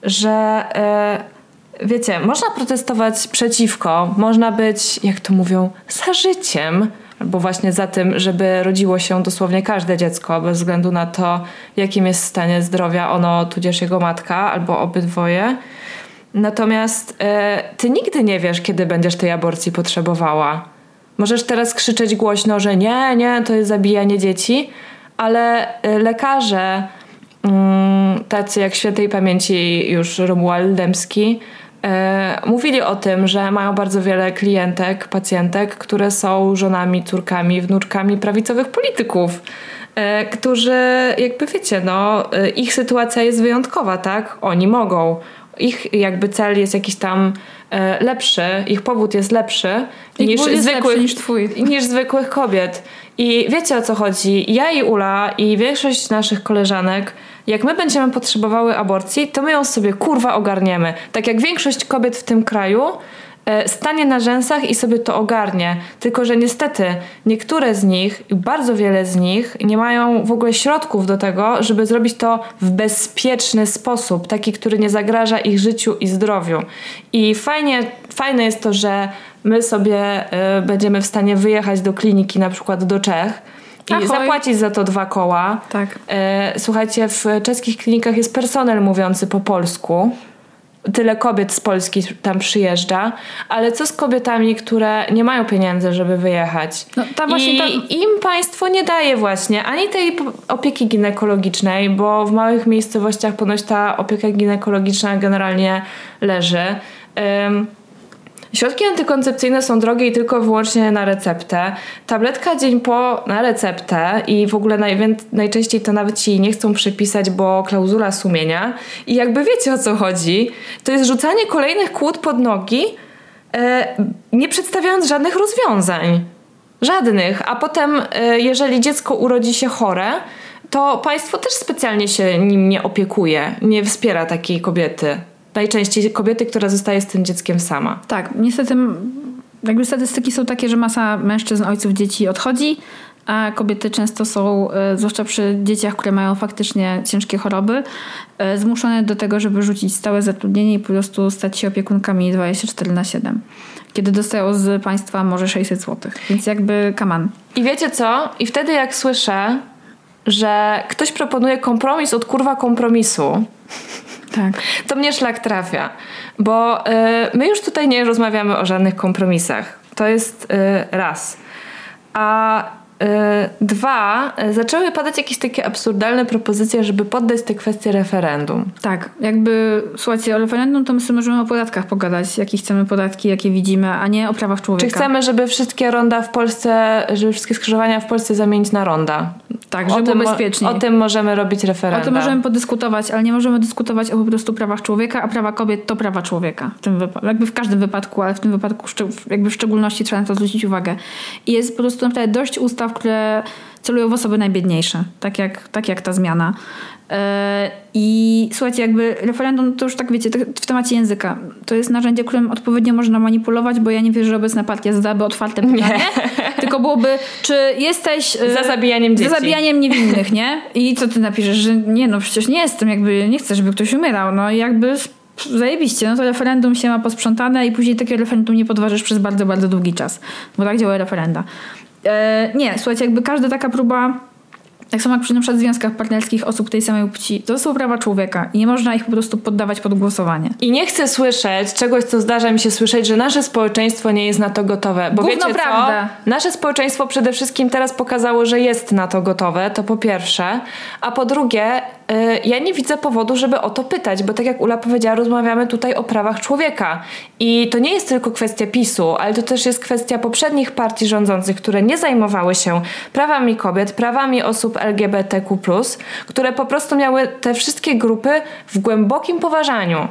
że. E, wiecie, można protestować przeciwko, można być, jak to mówią, za życiem, albo właśnie za tym, żeby rodziło się dosłownie każde dziecko, bez względu na to, w jakim jest stanie zdrowia ono, tudzież jego matka, albo obydwoje. Natomiast e, ty nigdy nie wiesz, kiedy będziesz tej aborcji potrzebowała. Możesz teraz krzyczeć głośno, że nie, nie, to jest zabijanie dzieci, ale e, lekarze, mm, tacy jak świętej pamięci już Romuald Dębski, mówili o tym, że mają bardzo wiele klientek, pacjentek, które są żonami, córkami, wnuczkami prawicowych polityków e, którzy jakby wiecie, no, e, ich sytuacja jest wyjątkowa, tak? Oni mogą. Ich jakby cel jest jakiś tam e, lepszy, ich powód jest lepszy Ich niż jest zwykłych, niż twój. <laughs> niż zwykłych kobiet. I wiecie o co chodzi? Ja i Ula i większość naszych koleżanek, jak my będziemy potrzebowały aborcji, to my ją sobie kurwa ogarniemy. Tak jak większość kobiet w tym kraju e, stanie na rzęsach i sobie to ogarnie. Tylko, że niestety niektóre z nich, bardzo wiele z nich, nie mają w ogóle środków do tego, żeby zrobić to w bezpieczny sposób, taki, który nie zagraża ich życiu i zdrowiu. I fajnie, fajne jest to, że my sobie e, będziemy w stanie wyjechać do kliniki, na przykład do Czech, i Ahoj. zapłacić za to dwa koła. Tak. E, słuchajcie, w czeskich klinikach jest personel mówiący po polsku. Tyle kobiet z Polski tam przyjeżdża, ale co z kobietami, które nie mają pieniędzy, żeby wyjechać? No, ta właśnie I ta- im państwo nie daje właśnie ani tej opieki ginekologicznej, bo w małych miejscowościach ponoć ta opieka ginekologiczna generalnie leży. Ym, Środki antykoncepcyjne są drogie i tylko wyłącznie na receptę. Tabletka dzień po na receptę i w ogóle najczęściej to nawet ci nie chcą przepisać, bo klauzula sumienia. I jakby wiecie o co chodzi, to jest rzucanie kolejnych kłód pod nogi, e, nie przedstawiając żadnych rozwiązań. Żadnych. A potem, e, jeżeli dziecko urodzi się chore, to państwo też specjalnie się nim nie opiekuje, nie wspiera takiej kobiety. Najczęściej kobiety, która zostaje z tym dzieckiem sama. Tak, niestety jakby statystyki są takie, że masa mężczyzn, ojców dzieci odchodzi, a kobiety często są, e, zwłaszcza przy dzieciach, które mają faktycznie ciężkie choroby, e, zmuszone do tego, żeby rzucić stałe zatrudnienie i po prostu stać się opiekunkami 24 na 7. Kiedy dostają z państwa może 600 zł. Więc jakby kaman. I wiecie co? I wtedy jak słyszę, że ktoś proponuje kompromis od kurwa kompromisu, Tak. to mnie szlak trafia. Bo y, my już tutaj nie rozmawiamy o żadnych kompromisach. To jest y, raz. A dwa, y, zaczęły padać jakieś takie absurdalne propozycje, żeby poddać tę kwestię referendum. Tak, jakby słuchajcie, o referendum to my sobie możemy o podatkach pogadać, jakie chcemy podatki, jakie widzimy, a nie o prawach człowieka. Czy chcemy, żeby wszystkie ronda w Polsce, żeby wszystkie skrzyżowania w Polsce zamienić na ronda? Tak, żeby było bezpieczniej. O tym możemy robić O referendum. tym możemy podyskutować, ale nie możemy dyskutować o po prostu prawach człowieka, a prawa kobiet to prawa człowieka. W tym wypa- jakby w każdym wypadku, ale w tym wypadku jakby w szczególności trzeba na to zwrócić uwagę. I jest po prostu naprawdę dość ustaw, które celują w osoby najbiedniejsze, tak jak, tak jak ta zmiana. Yy, I słuchajcie, jakby referendum to już tak wiecie, w temacie języka. To jest narzędzie, którym odpowiednio można manipulować, bo ja nie wierzę, że obecna partia zadałaby otwarte <laughs> pytanie, tylko byłoby, czy jesteś... yy, Za zabijaniem dzieci. Za zabijaniem niewinnych, nie? I co ty napiszesz, że nie, no przecież nie jestem, jakby nie chcę, żeby ktoś umierał. No i jakby zajebiście, no to referendum się ma posprzątane i później takie referendum nie podważysz przez bardzo, bardzo długi czas. Bo tak działa referenda. E, nie, słuchajcie, jakby każda taka próba tak samo jak przy na przykład związkach partnerskich osób tej samej płci, to są prawa człowieka i nie można ich po prostu poddawać pod głosowanie. I nie chcę słyszeć czegoś, co zdarza mi się słyszeć, że nasze społeczeństwo nie jest na to gotowe. Bo Gówno wiecie prawda. co? Nasze społeczeństwo przede wszystkim teraz pokazało, że jest na to gotowe, to po pierwsze. A po drugie, ja nie widzę powodu, żeby o to pytać, bo tak jak Ula powiedziała, rozmawiamy tutaj o prawach człowieka. I to nie jest tylko kwestia PiSu, ale to też jest kwestia poprzednich partii rządzących, które nie zajmowały się prawami kobiet, prawami osób LGBTQ, które po prostu miały te wszystkie grupy w głębokim poważaniu.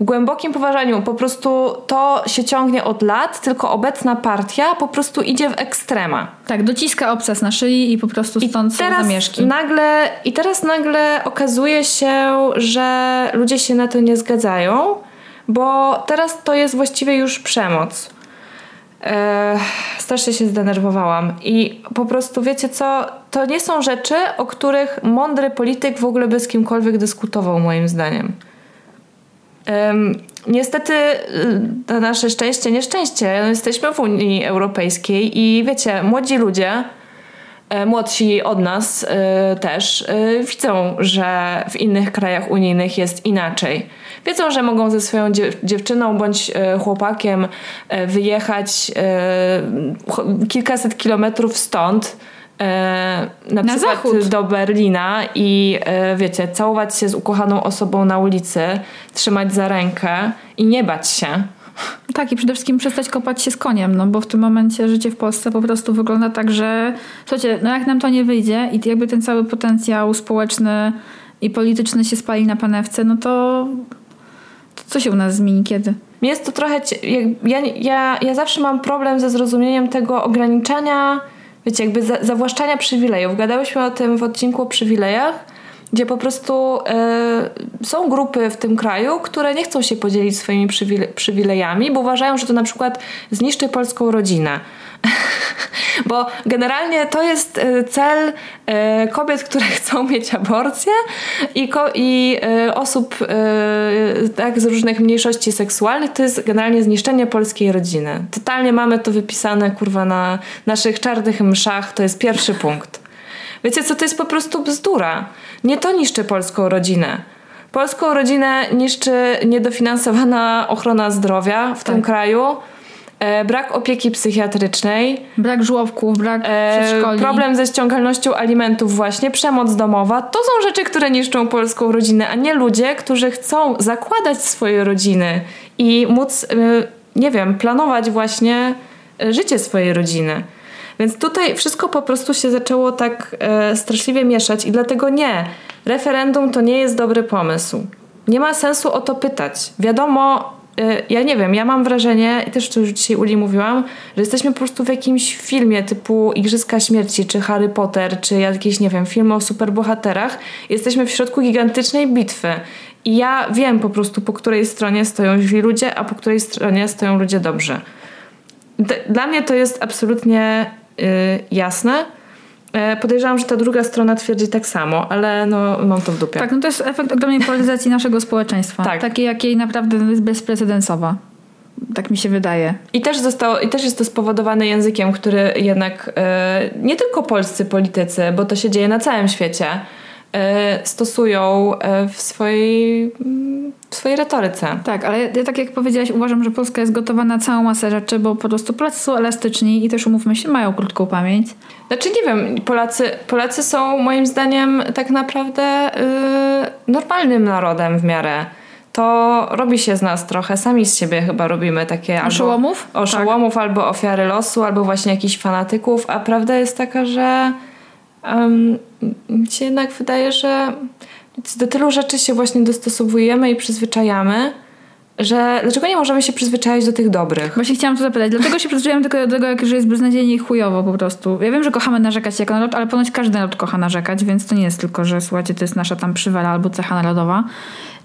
W głębokim poważaniu po prostu to się ciągnie od lat, tylko obecna partia po prostu idzie w ekstrema. Tak, dociska obsas na szyi i po prostu stąd są teraz zamieszki. nagle I teraz nagle okazuje się, że ludzie się na to nie zgadzają, bo teraz to jest właściwie już przemoc. Eee, strasznie się zdenerwowałam. I po prostu wiecie co? To nie są rzeczy, o których mądry polityk w ogóle by z kimkolwiek dyskutował, moim zdaniem. Niestety, y, na nasze szczęście, nieszczęście, jesteśmy w Unii Europejskiej i wiecie, młodzi ludzie e, młodsi od nas e, też e, widzą, że w innych krajach unijnych jest inaczej. Wiedzą, że mogą ze swoją dziewczyną bądź chłopakiem wyjechać kilkaset kilometrów stąd na, na przykład zachód. do Berlina i wiecie, całować się z ukochaną osobą na ulicy, trzymać za rękę i nie bać się tak, i przede wszystkim przestać kopać się z koniem, no bo w tym momencie życie w Polsce po prostu wygląda tak, że słuchajcie, no jak nam to nie wyjdzie i jakby ten cały potencjał społeczny i polityczny się spali na panewce, no to, to co się u nas zmieni kiedy? Jest to trochę. Ja, ja, ja zawsze mam problem ze zrozumieniem tego ograniczania, wiecie, jakby za, zawłaszczania przywilejów. Gadałyśmy o tym w odcinku o przywilejach gdzie po prostu y, są grupy w tym kraju, które nie chcą się podzielić swoimi przywile przywilejami, bo uważają, że to na przykład zniszczy polską rodzinę. <laughs> bo generalnie to jest e, cel y, kobiet, które <laughs> chcą mieć aborcję i, i y, osób tak, z różnych mniejszości seksualnych, to jest generalnie zniszczenie polskiej rodziny. Totalnie mamy to wypisane, kurwa, na naszych czarnych mszach, to jest pierwszy punkt. Wiecie co, to jest po prostu bzdura. Nie to niszczy polską rodzinę. Polską rodzinę niszczy niedofinansowana ochrona zdrowia w tak. tym kraju, e, brak opieki psychiatrycznej, brak żłobków, brak e, przedszkoli. Problem ze ściągalnością alimentów właśnie, przemoc domowa. To są rzeczy, które niszczą polską rodzinę, a nie ludzie, którzy chcą zakładać swoje rodziny i móc, e, nie wiem, planować właśnie życie swojej rodziny. Więc tutaj wszystko po prostu się zaczęło tak e, straszliwie mieszać i dlatego nie. Referendum to nie jest dobry pomysł. Nie ma sensu o to pytać. Wiadomo, ja nie wiem, ja mam wrażenie, i też to już dzisiaj Uli mówiłam, że jesteśmy po prostu w jakimś filmie typu Igrzyska Śmierci, czy Harry Potter, czy jakieś, nie wiem, filmy o superbohaterach. Jesteśmy w środku gigantycznej bitwy. I ja wiem po prostu, po której stronie stoją źli ludzie, a po której stronie stoją ludzie dobrzy. Dla mnie to jest absolutnie Y, jasne. E, podejrzewam, że ta druga strona twierdzi tak samo, ale no, mam to w dupie. Tak, no to jest efekt ogromnej polaryzacji naszego społeczeństwa. Tak. Takiej, jakiej naprawdę jest bezprecedensowa. Tak mi się wydaje. I też, zostało, I też jest to spowodowane językiem, który jednak e, nie tylko polscy politycy, bo to się dzieje na całym świecie, stosują w swojej w swojej retoryce. Tak, ale ja, tak jak powiedziałaś, uważam, że Polska jest gotowa na całą masę rzeczy, bo po prostu Polacy są elastyczni i też umówmy się, mają krótką pamięć. Znaczy nie wiem, Polacy, Polacy są moim zdaniem tak naprawdę yy, normalnym narodem w miarę to robi się z nas trochę, sami z siebie chyba robimy takie oszołomów? Albo, oszołomów tak. albo ofiary losu, albo właśnie jakichś fanatyków, a prawda jest taka, że um, mi się jednak wydaje, że do tylu rzeczy się właśnie dostosowujemy i przyzwyczajamy, że dlaczego nie możemy się przyzwyczaić do tych dobrych? Właśnie chciałam to zapytać. Dlaczego się przyzwyczajamy tylko do tego, że jest beznadziejnie i chujowo po prostu? Ja wiem, że kochamy narzekać jako naród, ale ponoć każdy naród kocha narzekać, więc to nie jest tylko, że słuchajcie, to jest nasza tam przywala albo cecha narodowa.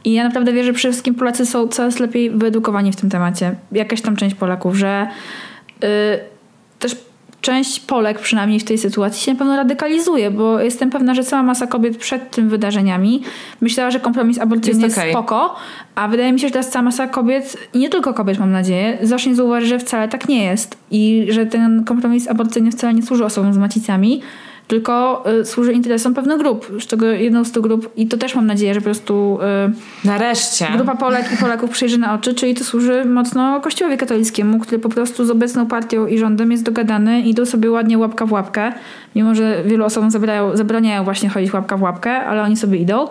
I ja naprawdę wierzę, że przede wszystkim Polacy są coraz lepiej wyedukowani w tym temacie. Jakaś tam część Polaków, że yy, też część Polek przynajmniej w tej sytuacji się na pewno radykalizuje, bo jestem pewna, że cała masa kobiet przed tym wydarzeniami myślała, że kompromis aborcyjny jest, okay. spoko, a wydaje mi się, że teraz cała masa kobiet, i nie tylko kobiet mam nadzieję, zacznie zauważyć, że wcale tak nie jest i że ten kompromis aborcyjny wcale nie służy osobom z macicami, tylko y, służy interesom pewnych grup, z czego jedną z tych grup, i to też mam nadzieję, że po prostu y, nareszcie grupa Polek i Polaków przyjrzy na oczy, czyli to służy mocno Kościołowi katolickiemu, który po prostu z obecną partią i rządem jest dogadany i idą sobie ładnie łapka w łapkę, mimo że wielu osobom zabrają, zabraniają właśnie chodzić łapka w łapkę, ale oni sobie idą.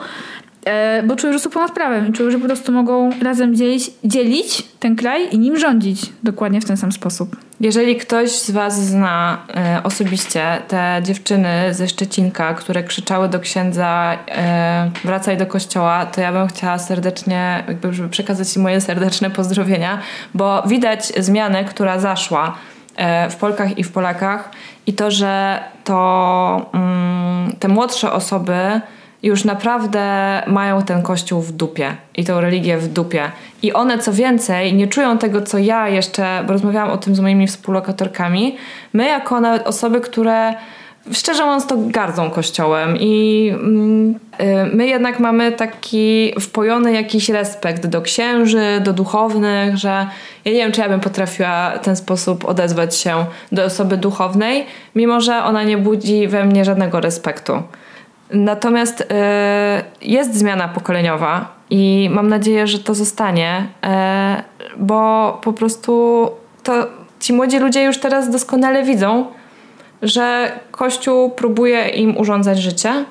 E, bo czują, że są ponad prawem i czują, że po prostu mogą razem dzielić, dzielić ten kraj i nim rządzić dokładnie w ten sam sposób. Jeżeli ktoś z Was zna e, osobiście te dziewczyny ze Szczecinka, które krzyczały do księdza e, wracaj do kościoła, to ja bym chciała serdecznie, jakby, żeby przekazać im moje serdeczne pozdrowienia, bo widać zmianę, która zaszła e, w Polkach i w Polakach i to, że to mm, te młodsze osoby już naprawdę mają ten kościół w dupie i tą religię w dupie. I one co więcej nie czują tego, co ja jeszcze, bo rozmawiałam o tym z moimi współlokatorkami, my jako nawet osoby, które szczerze mówiąc, to gardzą kościołem i mm, y, my jednak mamy taki wpojony jakiś respekt do księży, do duchownych, że ja nie wiem, czy ja bym potrafiła w ten sposób odezwać się do osoby duchownej, mimo że ona nie budzi we mnie żadnego respektu. Natomiast y, jest zmiana pokoleniowa i mam nadzieję, że to zostanie, y, bo po prostu to ci młodzi ludzie już teraz doskonale widzą, że Kościół próbuje im urządzać życie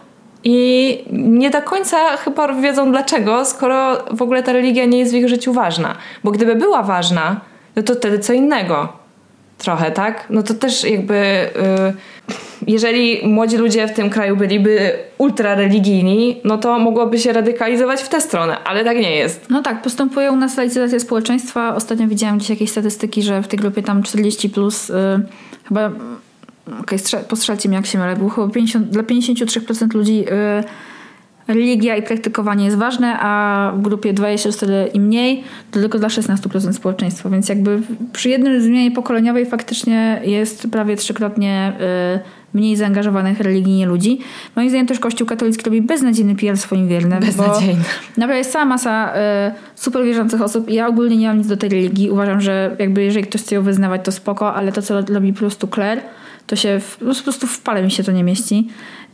i nie do końca chyba wiedzą dlaczego, skoro w ogóle ta religia nie jest w ich życiu ważna. Bo gdyby była ważna, no to wtedy co innego. Trochę, tak? No to też jakby. Yy, jeżeli młodzi ludzie w tym kraju byliby ultra religijni, no to mogłoby się radykalizować w tę stronę, ale tak nie jest. No tak, postępuje u nas laicyzacja społeczeństwa. Ostatnio widziałam gdzieś jakieś statystyki, że w tej grupie tam 40 plus yy, chyba okej, okay, postrzelcie mnie jak się mylę, było chyba 50, dla 53% ludzi yy, religia i praktykowanie jest ważne, a w grupie 24 i mniej to tylko dla 16% społeczeństwa, więc jakby przy jednym zmianie pokoleniowej faktycznie jest prawie trzykrotnie yy, mniej zaangażowanych religijnie ludzi. Moim zdaniem też Kościół katolicki robi beznadziejny PR swoim wiernym. Beznadziejny. Naprawdę jest cała masa y, super wierzących osób ja ogólnie nie mam nic do tej religii. Uważam, że jakby jeżeli ktoś chce ją wyznawać, to spoko, ale to, co robi po prostu Claire, to się w, po prostu w pale mi się to nie mieści.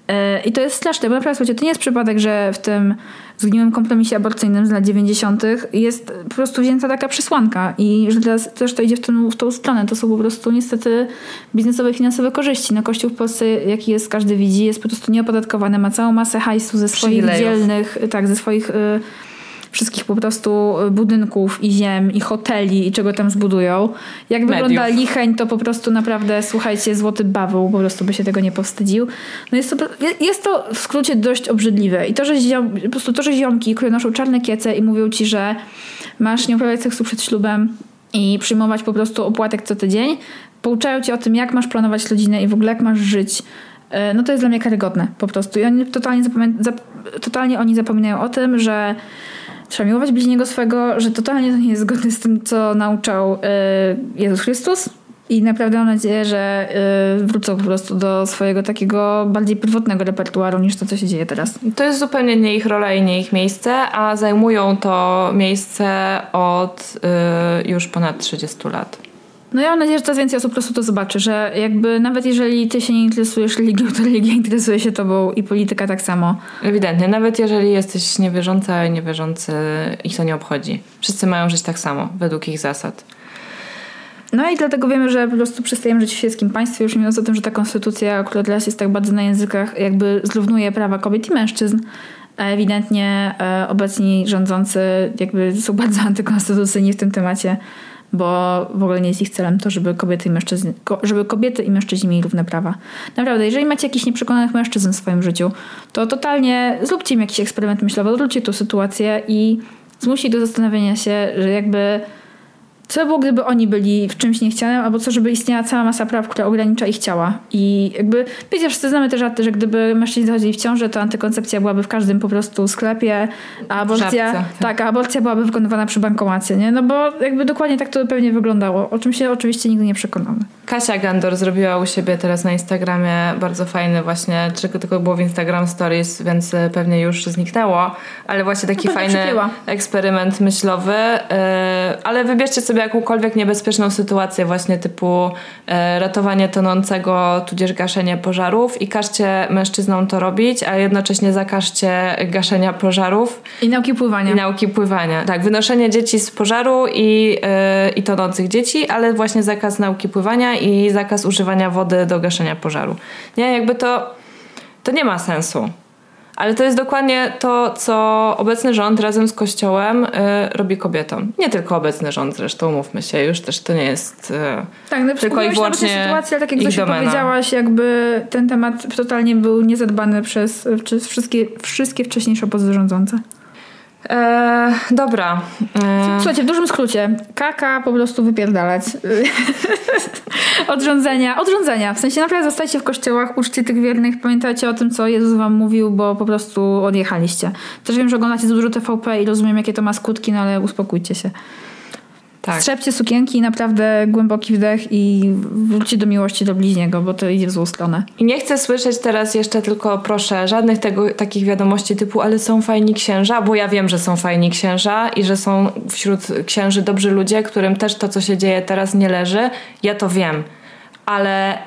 E, I to jest straszne, bo naprawdę słuchajcie, to nie jest przypadek, że w tym zgniłym kompromisie aborcyjnym z lat 90. jest po prostu wzięta taka przesłanka i że teraz też to idzie w, ten, w tą stronę. To są po prostu niestety biznesowe, finansowe korzyści. No Kościół w Polsce, jaki jest, każdy widzi, jest po prostu nieopodatkowany, ma całą masę hajsu ze swoich dzielnych, tak, ze swoich... Y wszystkich po prostu budynków i ziem i hoteli i czego tam zbudują. Jak Mediów. wygląda Licheń, to po prostu naprawdę, słuchajcie, złoty baweł, po prostu by się tego nie powstydził. No jest to, jest to w skrócie dość obrzydliwe. I to, że ziom, po prostu to, że ziomki, które noszą czarne kiece i mówią ci, że masz nie uprawiać seksu przed ślubem i przyjmować po prostu opłatek co tydzień, pouczają cię o tym, jak masz planować rodzinę i w ogóle jak masz żyć e, no to jest dla mnie karygodne po prostu. I oni totalnie, totalnie oni zapominają o tym, że trzeba miłować bliźniego swego, że totalnie to nie jest zgodne z tym, co nauczał y, Jezus Chrystus. I naprawdę mam nadzieję, że y, wrócą po prostu do swojego takiego bardziej pierwotnego repertuaru niż to, co się dzieje teraz. To jest zupełnie nie ich rola i nie ich miejsce, a zajmują to miejsce od y, już ponad 30 lat. No ja mam nadzieję, że coraz więcej osób po prostu to zobaczy, że jakby nawet jeżeli ty się nie interesujesz religią, to religia interesuje się tobą i polityka tak samo. Ewidentnie, nawet jeżeli jesteś niewierząca i niewierzący, ich to nie obchodzi. Wszyscy mają żyć tak samo, według ich zasad. No i dlatego wiemy, że po prostu przestajemy żyć w świeckim państwie, już mówiąc o tym, że ta konstytucja, która teraz jest tak bardzo na językach, jakby zrównuje prawa kobiet i mężczyzn. A ewidentnie e, obecni rządzący jakby są bardzo antykonstytucyjni w tym temacie bo w ogóle nie jest ich celem to, żeby kobiety i mężczyźni, żeby kobiety i mężczyźni mieli równe prawa. Naprawdę, jeżeli macie jakichś nieprzekonanych mężczyzn w swoim życiu, to totalnie zróbcie im jakiś eksperyment myślowy, odwróćcie tą sytuację i zmusi do zastanowienia się, że jakby co by było, gdyby oni byli w czymś niechcianym, albo co, żeby istniała cała masa praw, która ogranicza ich ciała. I jakby, wiecie, wszyscy znamy te żarty, że gdyby mężczyźni zachodzili w ciąży, to antykoncepcja byłaby w każdym po prostu sklepie, a aborcja, tak, a aborcja byłaby wykonywana przy bankomacie, nie? No bo jakby dokładnie tak to pewnie wyglądało, o czym się oczywiście nigdy nie przekonamy. Kasia Gandor zrobiła u siebie teraz na Instagramie bardzo fajny właśnie, tylko tylko było w Instagram Stories, więc e, pewnie już zniknęło, ale właśnie taki no fajny eksperyment myślowy, yy, ale wybierzcie sobie jakąkolwiek niebezpieczną sytuację właśnie typu yy, ratowanie tonącego, tudzież gaszenie pożarów i każcie mężczyznom to robić, a jednocześnie zakażcie gaszenia pożarów. I nauki pływania. I nauki pływania. Tak, wynoszenie dzieci z pożaru i, yy, i tonących dzieci, ale właśnie zakaz nauki pływania i zakaz używania wody do gaszenia pożaru. Nie, jakby to, to nie ma sensu. Ale to jest dokładnie to, co obecny rząd razem z Kościołem y, robi kobietom. Nie tylko obecny rząd zresztą, mówmy się, już też to nie jest y, tak, no, tylko i wyłącznie sytuacja, ale tak jak Zosia powiedziałaś, jakby ten temat totalnie był niezadbany przez, przez wszystkie, wszystkie wcześniejsze obozy rządzące. E, dobra. E... Słuchajcie, w dużym skrócie. Kaka po prostu wypierdalać. <laughs> odrządzenia. Odrządzenia. W sensie naprawdę zostajcie w kościołach, uczcie tych wiernych, pamiętajcie o tym, co Jezus wam mówił, bo po prostu odjechaliście. Też wiem, że oglądacie dużo TVP i rozumiem, jakie to ma skutki, no ale uspokójcie się. Tak. Strzepcie sukienki, naprawdę głęboki wdech i wróćcie do miłości do bliźniego, bo to idzie w złą stronę. I nie chcę słyszeć teraz jeszcze tylko, proszę, żadnych tego, takich wiadomości typu, ale są fajni księża, bo ja wiem, że są fajni księża i że są wśród księży dobrzy ludzie, którym też to, co się dzieje teraz nie leży. Ja to wiem. Ale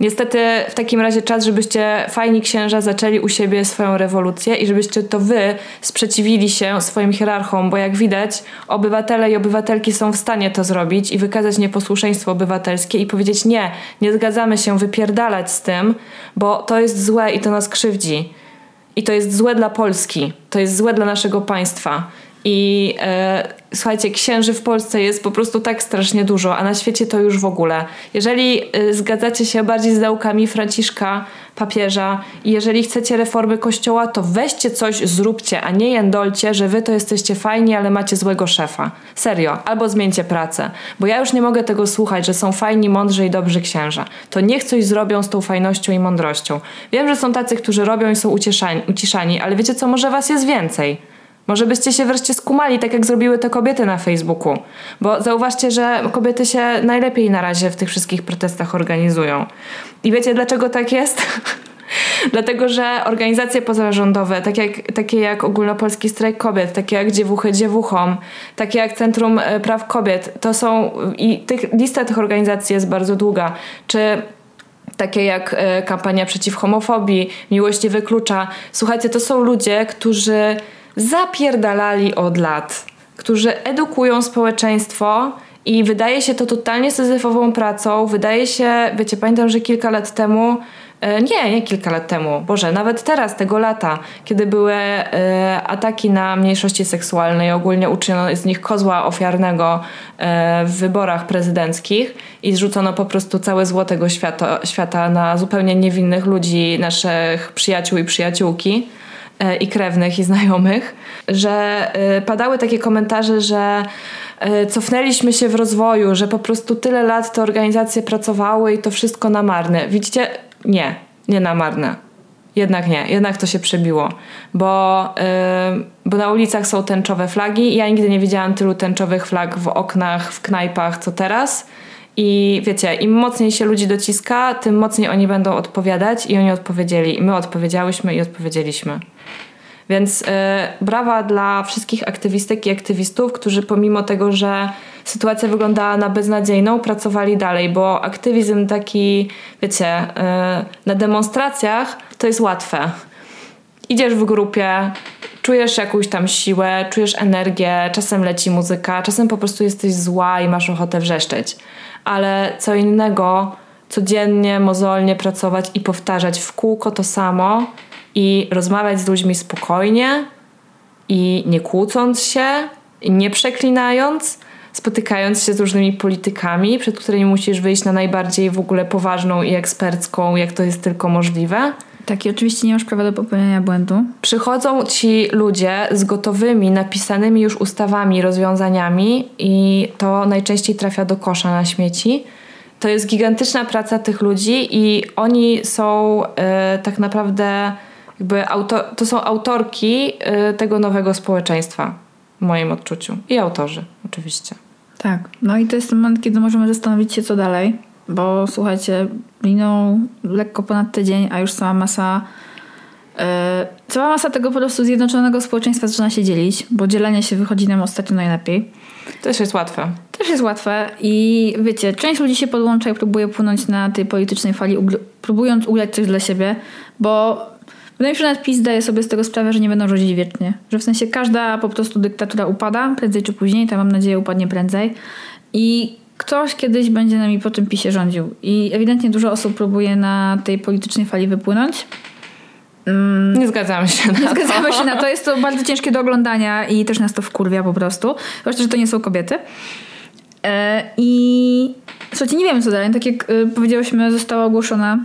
Niestety w takim razie czas, żebyście fajni księża zaczęli u siebie swoją rewolucję i żebyście to wy sprzeciwili się swoim hierarchom, bo jak widać, obywatele i obywatelki są w stanie to zrobić i wykazać nieposłuszeństwo obywatelskie i powiedzieć nie, nie zgadzamy się wypierdalać z tym, bo to jest złe i to nas krzywdzi. I to jest złe dla Polski, to jest złe dla naszego państwa. I e, słuchajcie, księży w Polsce jest po prostu tak strasznie dużo, a na świecie to już w ogóle. Jeżeli e, zgadzacie się bardziej z naukami Franciszka, papieża, i jeżeli chcecie reformy kościoła, to weźcie coś, zróbcie, a nie jędolcie, że wy to jesteście fajni, ale macie złego szefa. Serio. Albo zmieńcie pracę. Bo ja już nie mogę tego słuchać, że są fajni, mądrzy i dobrzy księża. To niech coś zrobią z tą fajnością i mądrością. Wiem, że są tacy, którzy robią i są uciszani, uciszani ale wiecie co, może was jest więcej. Może byście się wreszcie skumali, tak jak zrobiły te kobiety na Facebooku. Bo zauważcie, że kobiety się najlepiej na razie w tych wszystkich protestach organizują. I wiecie dlaczego tak jest? <laughs> Dlatego, że organizacje pozarządowe, tak jak, takie jak Ogólnopolski Strajk Kobiet, takie jak Dziewuchy Dziewuchom, takie jak Centrum e, Praw Kobiet, to są i tych, lista tych organizacji jest bardzo długa. Czy takie jak e, kampania przeciw homofobii, Miłość nie wyklucza. Słuchajcie, to są ludzie, którzy zapierdalali od lat, którzy edukują społeczeństwo i wydaje się to totalnie syzyfową pracą. Wydaje się, wiecie, pamiętam, że kilka lat temu e, nie, nie kilka lat temu, Boże, nawet teraz, tego lata, kiedy były e, ataki na mniejszości seksualne i ogólnie uczyniono z nich kozła ofiarnego e, w wyborach prezydenckich i zrzucono po prostu całe zło tego świata, świata na zupełnie niewinnych ludzi, naszych przyjaciół i przyjaciółki. E, i krewnych i znajomych, że e, padały takie komentarze, że e, cofnęliśmy się w rozwoju, że po prostu tyle lat te organizacje pracowały i to wszystko na marne. Widzicie? Nie, nie na marne. Jednak nie, jednak to się przebiło, bo, yy, bo na ulicach są tęczowe flagi. Ja nigdy nie widziałam tylu tęczowych flag w oknach, w knajpach, co teraz. I wiecie, im mocniej się ludzi dociska, tym mocniej oni będą odpowiadać i oni odpowiedzieli. My odpowiedziałyśmy i odpowiedzieliśmy. Więc e, brawa dla wszystkich aktywistek i aktywistów, którzy pomimo tego, że sytuacja wyglądała na beznadziejną, pracowali dalej, bo aktywizm taki, wiecie, e, na demonstracjach to jest łatwe. Idziesz w grupie, czujesz jakąś tam siłę, czujesz energię, czasem leci muzyka, czasem po prostu jesteś zła i masz ochotę wrzeszczeć. Ale co innego, codziennie, mozolnie pracować i powtarzać w kółko to samo, i rozmawiać z ludźmi spokojnie i nie kłócąc się, nie przeklinając, spotykając się z różnymi politykami, przed którymi musisz wyjść na najbardziej w ogóle poważną i ekspercką, jak to jest tylko możliwe. Tak, i oczywiście nie masz prawa do popełnienia błędu. Przychodzą ci ludzie z gotowymi, napisanymi już ustawami, rozwiązaniami, i to najczęściej trafia do kosza na śmieci. To jest gigantyczna praca tych ludzi, i oni są yy, tak naprawdę jakby auto, to są autorki y, tego nowego społeczeństwa, w moim odczuciu. I autorzy, oczywiście. Tak. No i to jest ten moment, kiedy możemy zastanowić się, co dalej. Bo słuchajcie, minął lekko ponad tydzień, a już cała masa yy, cała masa tego po prostu zjednoczonego społeczeństwa zaczyna się dzielić, bo dzielenie się wychodzi nam ostatnio najlepiej. Też jest łatwe. Też jest łatwe i wiecie, część ludzi się podłącza i próbuje płynąć na tej politycznej fali, próbując ugrać coś dla siebie, bo Wydaje mi się, że nawet PiS zdaje sobie z tego sprawę, że nie będą rządzić wiecznie. Że w sensie każda po prostu dyktatura upada, prędzej czy później, ta mam nadzieję upadnie prędzej. I ktoś kiedyś będzie nami po tym PiSie rządził. I ewidentnie dużo osób próbuje na tej politycznej fali wypłynąć. Mm, nie zgadzamy się na nie to. Nie zgadzamy się na to. Jest to bardzo ciężkie do oglądania i też nas to wkurwia po prostu. Zwłaszcza, że to nie są kobiety. E, I słuchajcie, nie wiemy co dalej. Tak jak e, powiedziałyśmy, została ogłoszona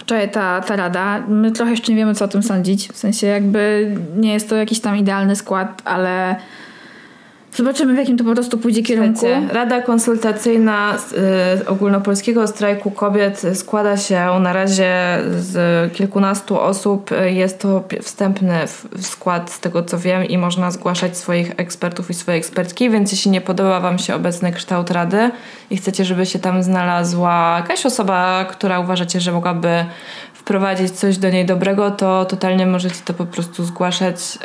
wczoraj ta, ta rada. My trochę jeszcze nie wiemy, co o tym sądzić. W sensie jakby nie jest to jakiś tam idealny skład, ale Zobaczymy, w jakim to po prostu pójdzie kierunku. Rada konsultacyjna y, ogólnopolskiego strajku kobiet składa się na razie z kilkunastu osób. Jest to wstępny skład z tego co wiem i można zgłaszać swoich ekspertów i swoje ekspertki, więc jeśli nie podoba Wam się obecny kształt rady i chcecie, żeby się tam znalazła jakaś osoba, która uważacie, że mogłaby wprowadzić coś do niej dobrego, to totalnie możecie to po prostu zgłaszać.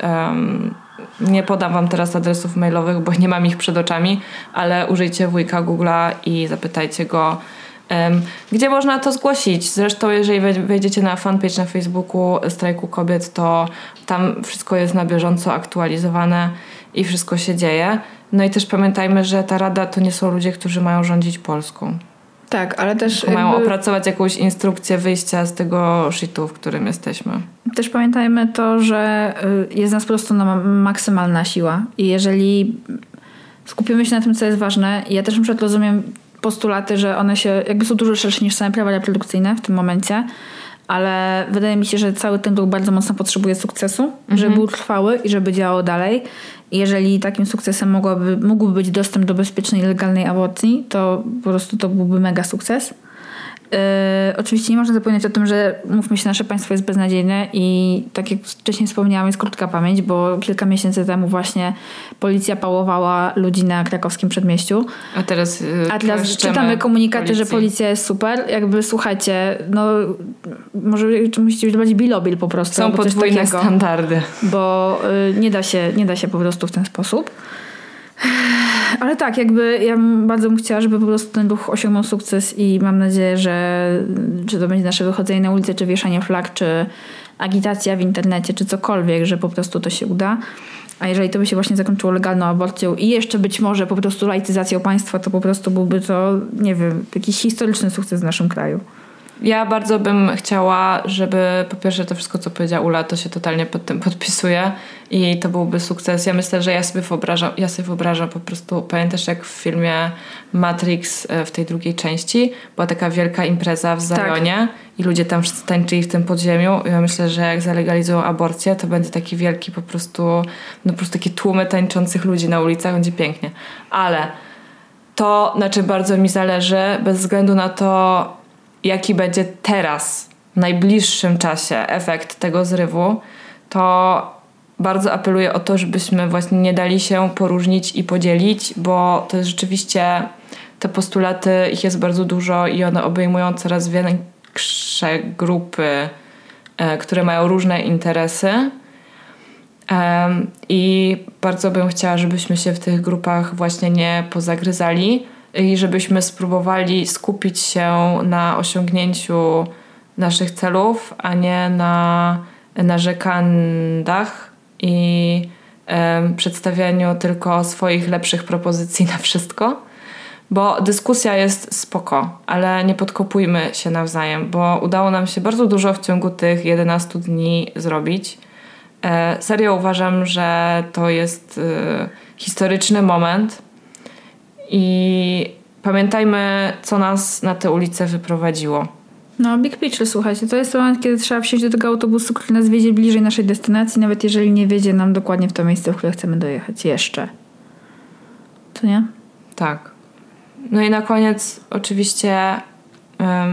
Nie podam Wam teraz adresów mailowych, bo nie mam ich przed oczami, ale użyjcie wujka Google'a i zapytajcie go, em, gdzie można to zgłosić. Zresztą, jeżeli wej- wejdziecie na fanpage na Facebooku Strajku Kobiet, to tam wszystko jest na bieżąco aktualizowane i wszystko się dzieje. No i też pamiętajmy, że ta rada to nie są ludzie, którzy mają rządzić Polską. Tak, ale też Mają jakby, opracować jakąś instrukcję wyjścia z tego shitu, w którym jesteśmy. też pamiętajmy to, że y, jest nas po prostu na maksymalna siła. I jeżeli skupimy się na tym, co jest ważne, ja też na przykład rozumiem postulaty, że one się jakby są dużo szersze niż same prawa reprodukcyjne w tym momencie, ale wydaje mi się, że cały ten ruch bardzo mocno potrzebuje sukcesu, żeby był trwały i żeby działał dalej. Jeżeli takim sukcesem mogłaby, mógłby być dostęp do bezpiecznej legalnej aborcji, to po prostu to byłby mega sukces. Yy, oczywiście nie można zapominać o tym, że mówmy się, nasze państwo jest beznadziejne i tak jak wcześniej wspomniałam, jest krótka pamięć, bo kilka miesięcy temu właśnie policja pałowała ludzi na krakowskim przedmieściu. A teraz, yy, A teraz czytamy komunikaty, że policji. policja jest super. Jakby słuchajcie, no może musicie być bardziej bilobil po prostu. Są podwójne takiego, standardy. Bo y, nie, da się, nie da się po prostu w ten sposób. Ale tak, jakby ja bardzo bym chciała, żeby po prostu ten ruch osiągnął sukces i mam nadzieję, że czy to będzie nasze wychodzenie na ulicę, czy wieszanie flag, czy agitacja w internecie, czy cokolwiek, że po prostu to się uda. A jeżeli to by się właśnie zakończyło legalną aborcją i jeszcze być może po prostu laicyzacją państwa, to po prostu byłby to, nie wiem, jakiś historyczny sukces w naszym kraju. Ja bardzo bym chciała, żeby po pierwsze to wszystko, co powiedziała Ula, to się totalnie pod tym podpisuje i to byłby sukces. Ja myślę, że ja sobie wyobrażam, ja sobie wyobrażam po prostu, pamiętasz jak w filmie Matrix e, w tej drugiej części była taka wielka impreza w Zajonie i ludzie tam wszyscy tańczyli w tym podziemiu. Ja myślę, że jak zalegalizują aborcję, to będzie taki wielki po prostu, no po prostu takie tłumy tańczących ludzi na ulicach, będzie pięknie. Ale to, na czym bardzo mi zależy, bez względu na to, jaki będzie teraz, w najbliższym czasie efekt tego zrywu, to bardzo apeluję o to, żebyśmy właśnie nie dali się poróżnić i podzielić, bo to jest rzeczywiście te postulaty, ich jest bardzo dużo i one obejmują coraz większe grupy, e, które mają różne interesy. I bardzo bym chciała, żebyśmy się w tych grupach właśnie nie pozagryzali i żebyśmy spróbowali skupić się na osiągnięciu naszych celów, a nie na narzekandach i em, przedstawianiu tylko swoich lepszych propozycji na wszystko. Bo dyskusja jest spoko, ale nie podkopujmy się nawzajem, bo udało nam się bardzo dużo w ciągu tych 11 dni zrobić. E, serio uważam, że to jest e, historyczny moment i pamiętajmy, co nas na tę ulicę wyprowadziło. No, big picture, słuchajcie, to jest moment, kiedy trzeba wsiąść do tego autobusu, który nas wiedzie bliżej naszej destynacji, nawet jeżeli nie wiedzie nam dokładnie w to miejsce, w które chcemy dojechać jeszcze. Co nie? Tak. No i na koniec, oczywiście,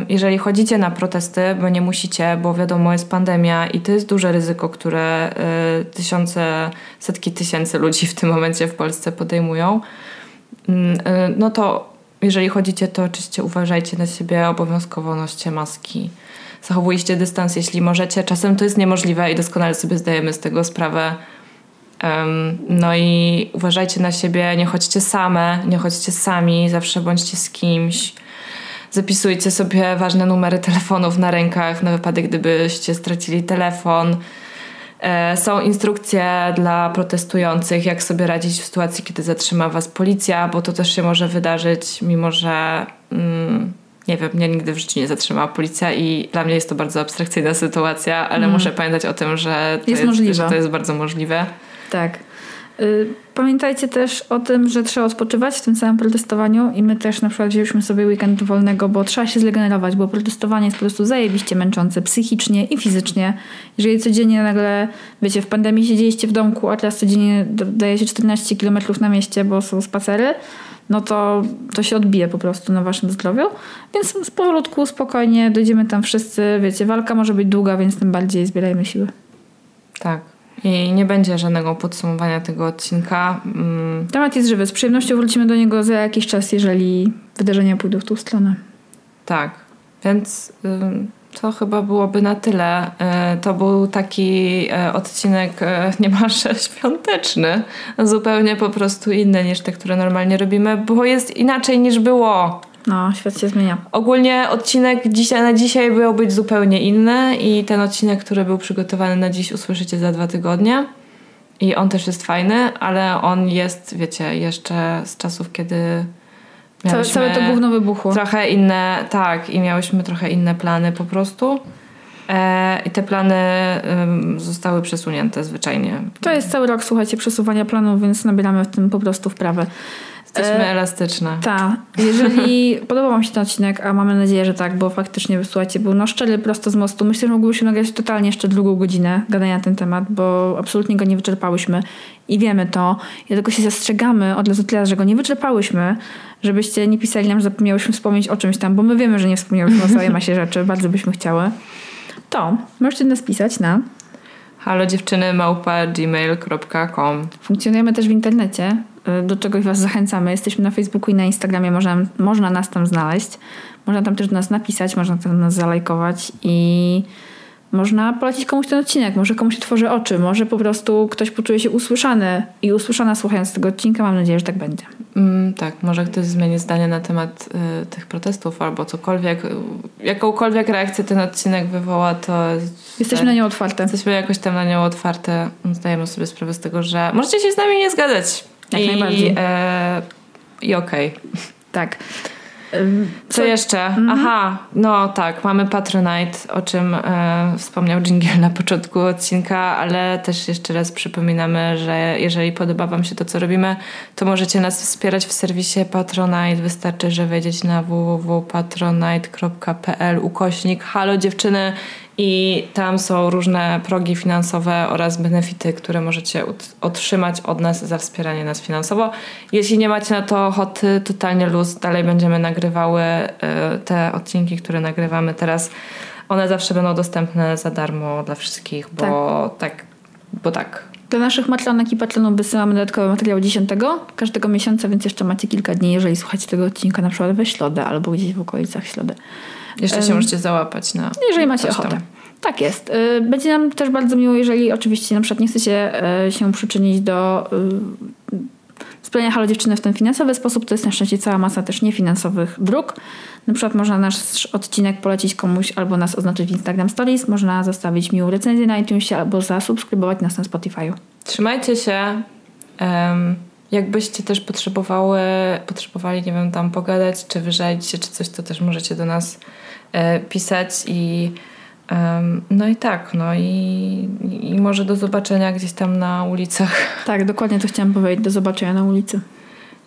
jeżeli chodzicie na protesty, bo nie musicie, bo wiadomo, jest pandemia i to jest duże ryzyko, które y, tysiące, setki tysięcy ludzi w tym momencie w Polsce podejmują, no to jeżeli chodzicie, to oczywiście uważajcie na siebie, obowiązkowo noście maski. Zachowujcie dystans, jeśli możecie. Czasem to jest niemożliwe i doskonale sobie zdajemy z tego sprawę. No i uważajcie na siebie, nie chodźcie same, nie chodźcie sami, zawsze bądźcie z kimś. Zapisujcie sobie ważne numery telefonów na rękach na wypadek, gdybyście stracili telefon. E, Są instrukcje dla protestujących, jak sobie radzić w sytuacji, kiedy zatrzyma was policja, bo to też się może wydarzyć, mimo że mm, nie wiem, mnie nigdy w życiu nie zatrzymała policja i dla mnie jest to bardzo abstrakcyjna sytuacja, ale muszę pamiętać o tym, że to Jest możliwe. że to jest bardzo możliwe. Tak. Y, pamiętajcie też o tym, że trzeba odpoczywać w tym samym protestowaniu i my też na przykład wzięliśmy sobie weekend wolnego, bo trzeba się zregenerować, bo protestowanie jest po prostu zajebiście męczące psychicznie i fizycznie. Jeżeli codziennie nagle, wiecie, w pandemii siedzieliście w domku, a teraz codziennie dajecie 14 km na mieście, bo są spacery, no to to się odbije po prostu na waszym zdrowiu. Więc z powolutku, spokojnie dojdziemy tam wszyscy. Wiecie, walka może być długa, więc tym bardziej zbierajmy siły. Tak. I nie będzie żadnego podsumowania tego odcinka. Mm. Temat jest żywy. Z przyjemnością wrócimy do niego za jakiś czas, jeżeli wydarzenia pójdą w tą stronę. Tak. Więc to chyba byłoby na tyle. E, to był taki e, odcinek e, <laughs> niemalże świąteczny. Zupełnie po prostu inny niż te, które normalnie robimy, bo jest inaczej niż było. No, świat się zmienia. Ogólnie odcinek dzisiaj, na dzisiaj miał być zupełnie inny i ten odcinek, który był przygotowany na dziś usłyszycie za dwa tygodnie. I on też jest fajny, ale on jest, wiecie, jeszcze z czasów, kiedy Całe, całe to gówno wybuchło. Trochę inne, tak, i miałyśmy trochę inne plany po prostu. E, I te plany zostały przesunięte zwyczajnie. To jest cały rok, słuchajcie, przesuwania planów, więc nabieramy w tym po prostu wprawę. Jesteśmy e, elastyczne. Tak. Jeżeli <laughs> podobał Wam się ten odcinek, a mamy nadzieję, że tak, bo faktycznie, słuchajcie, był no szczery, prosto z mostu. Myślę, że mogłyśmy nagrać totalnie jeszcze drugą godzinę gadania na ten temat, bo absolutnie go nie wyczerpałyśmy i wiemy to. I tylko się zastrzegamy od razu tyle, że go nie wyczerpałyśmy, żebyście nie pisali nam, że zapomniałyśmy wspomnieć o czymś tam, bo my wiemy, że nie wspomniałyśmy o całej masie rzeczy, bardzo byśmy chciały. To możecie nas pisać na halo dziewczyny małpa gmail.com Funkcjonujemy też w internecie, y, do czego Was zachęcamy. Jesteśmy na Facebooku i na Instagramie, można, można nas tam znaleźć. Można tam też do nas napisać, można tam nas zalajkować i można polecić komuś ten odcinek, może komuś otworzy oczy, może po prostu ktoś poczuje się usłyszany i usłyszana słuchając tego odcinka. Mam nadzieję, że tak będzie. Mm, tak, może ktoś zmieni zdanie na temat y, tych protestów albo cokolwiek. Jakąkolwiek reakcję ten odcinek wywoła, to... Jesteśmy na nią otwarte. Jesteśmy jakoś tam na nią otwarte. Zdajemy sobie sprawę z tego, że możecie się z nami nie zgadzać. Jak I, najbardziej. E, I okej. Okay. Tak. Co jeszcze? Mhm. Aha, no tak, mamy Patronite, o czym e, wspomniał Jingle na początku odcinka, ale też jeszcze raz przypominamy, że jeżeli podoba Wam się to, co robimy, to możecie nas wspierać w serwisie Patronite. Wystarczy, że wejdziecie na www.patronite.pl ukośnik Halo dziewczyny i tam są różne progi finansowe oraz benefity, które możecie otrzymać od nas za wspieranie nas finansowo. Jeśli nie macie na to ochoty, totalnie luz, dalej będziemy nagrywały e, te odcinki, które nagrywamy teraz. One zawsze będą dostępne za darmo dla wszystkich, bo tak, tak bo tak. Dla naszych matronek i patronów wysyłamy dodatkowy materiał 10 każdego miesiąca, więc jeszcze macie kilka dni, jeżeli słuchacie tego odcinka na przykład we środę albo gdzieś w okolicach środy. Jeszcze się możecie załapać na. Jeżeli macie ochotę. Tak jest. Y, będzie nam też bardzo miło, jeżeli oczywiście na przykład nie chcecie y, się przyczynić do y, wspierania Halo Dziewczyny w ten finansowy sposób. To jest na szczęście cała masa też niefinansowych dróg. Na przykład można nasz odcinek polecić komuś albo nas oznaczyć w Instagram Stories, można zostawić miłą recenzję na iTunesie albo zasubskrybować nas na Spotify'u. Trzymajcie się. Um, jakbyście też potrzebowały, potrzebowali, nie wiem, tam pogadać, czy wyżalić się, czy coś, to też możecie do nas e, pisać i no i tak, no i, i może do zobaczenia gdzieś tam na ulicach. <laughs> Tak, dokładnie to chciałam powiedzieć, do zobaczenia na ulicy.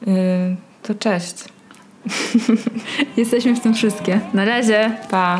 Y, to cześć. <laughs> Jesteśmy w tym wszystkie. Na razie. Pa.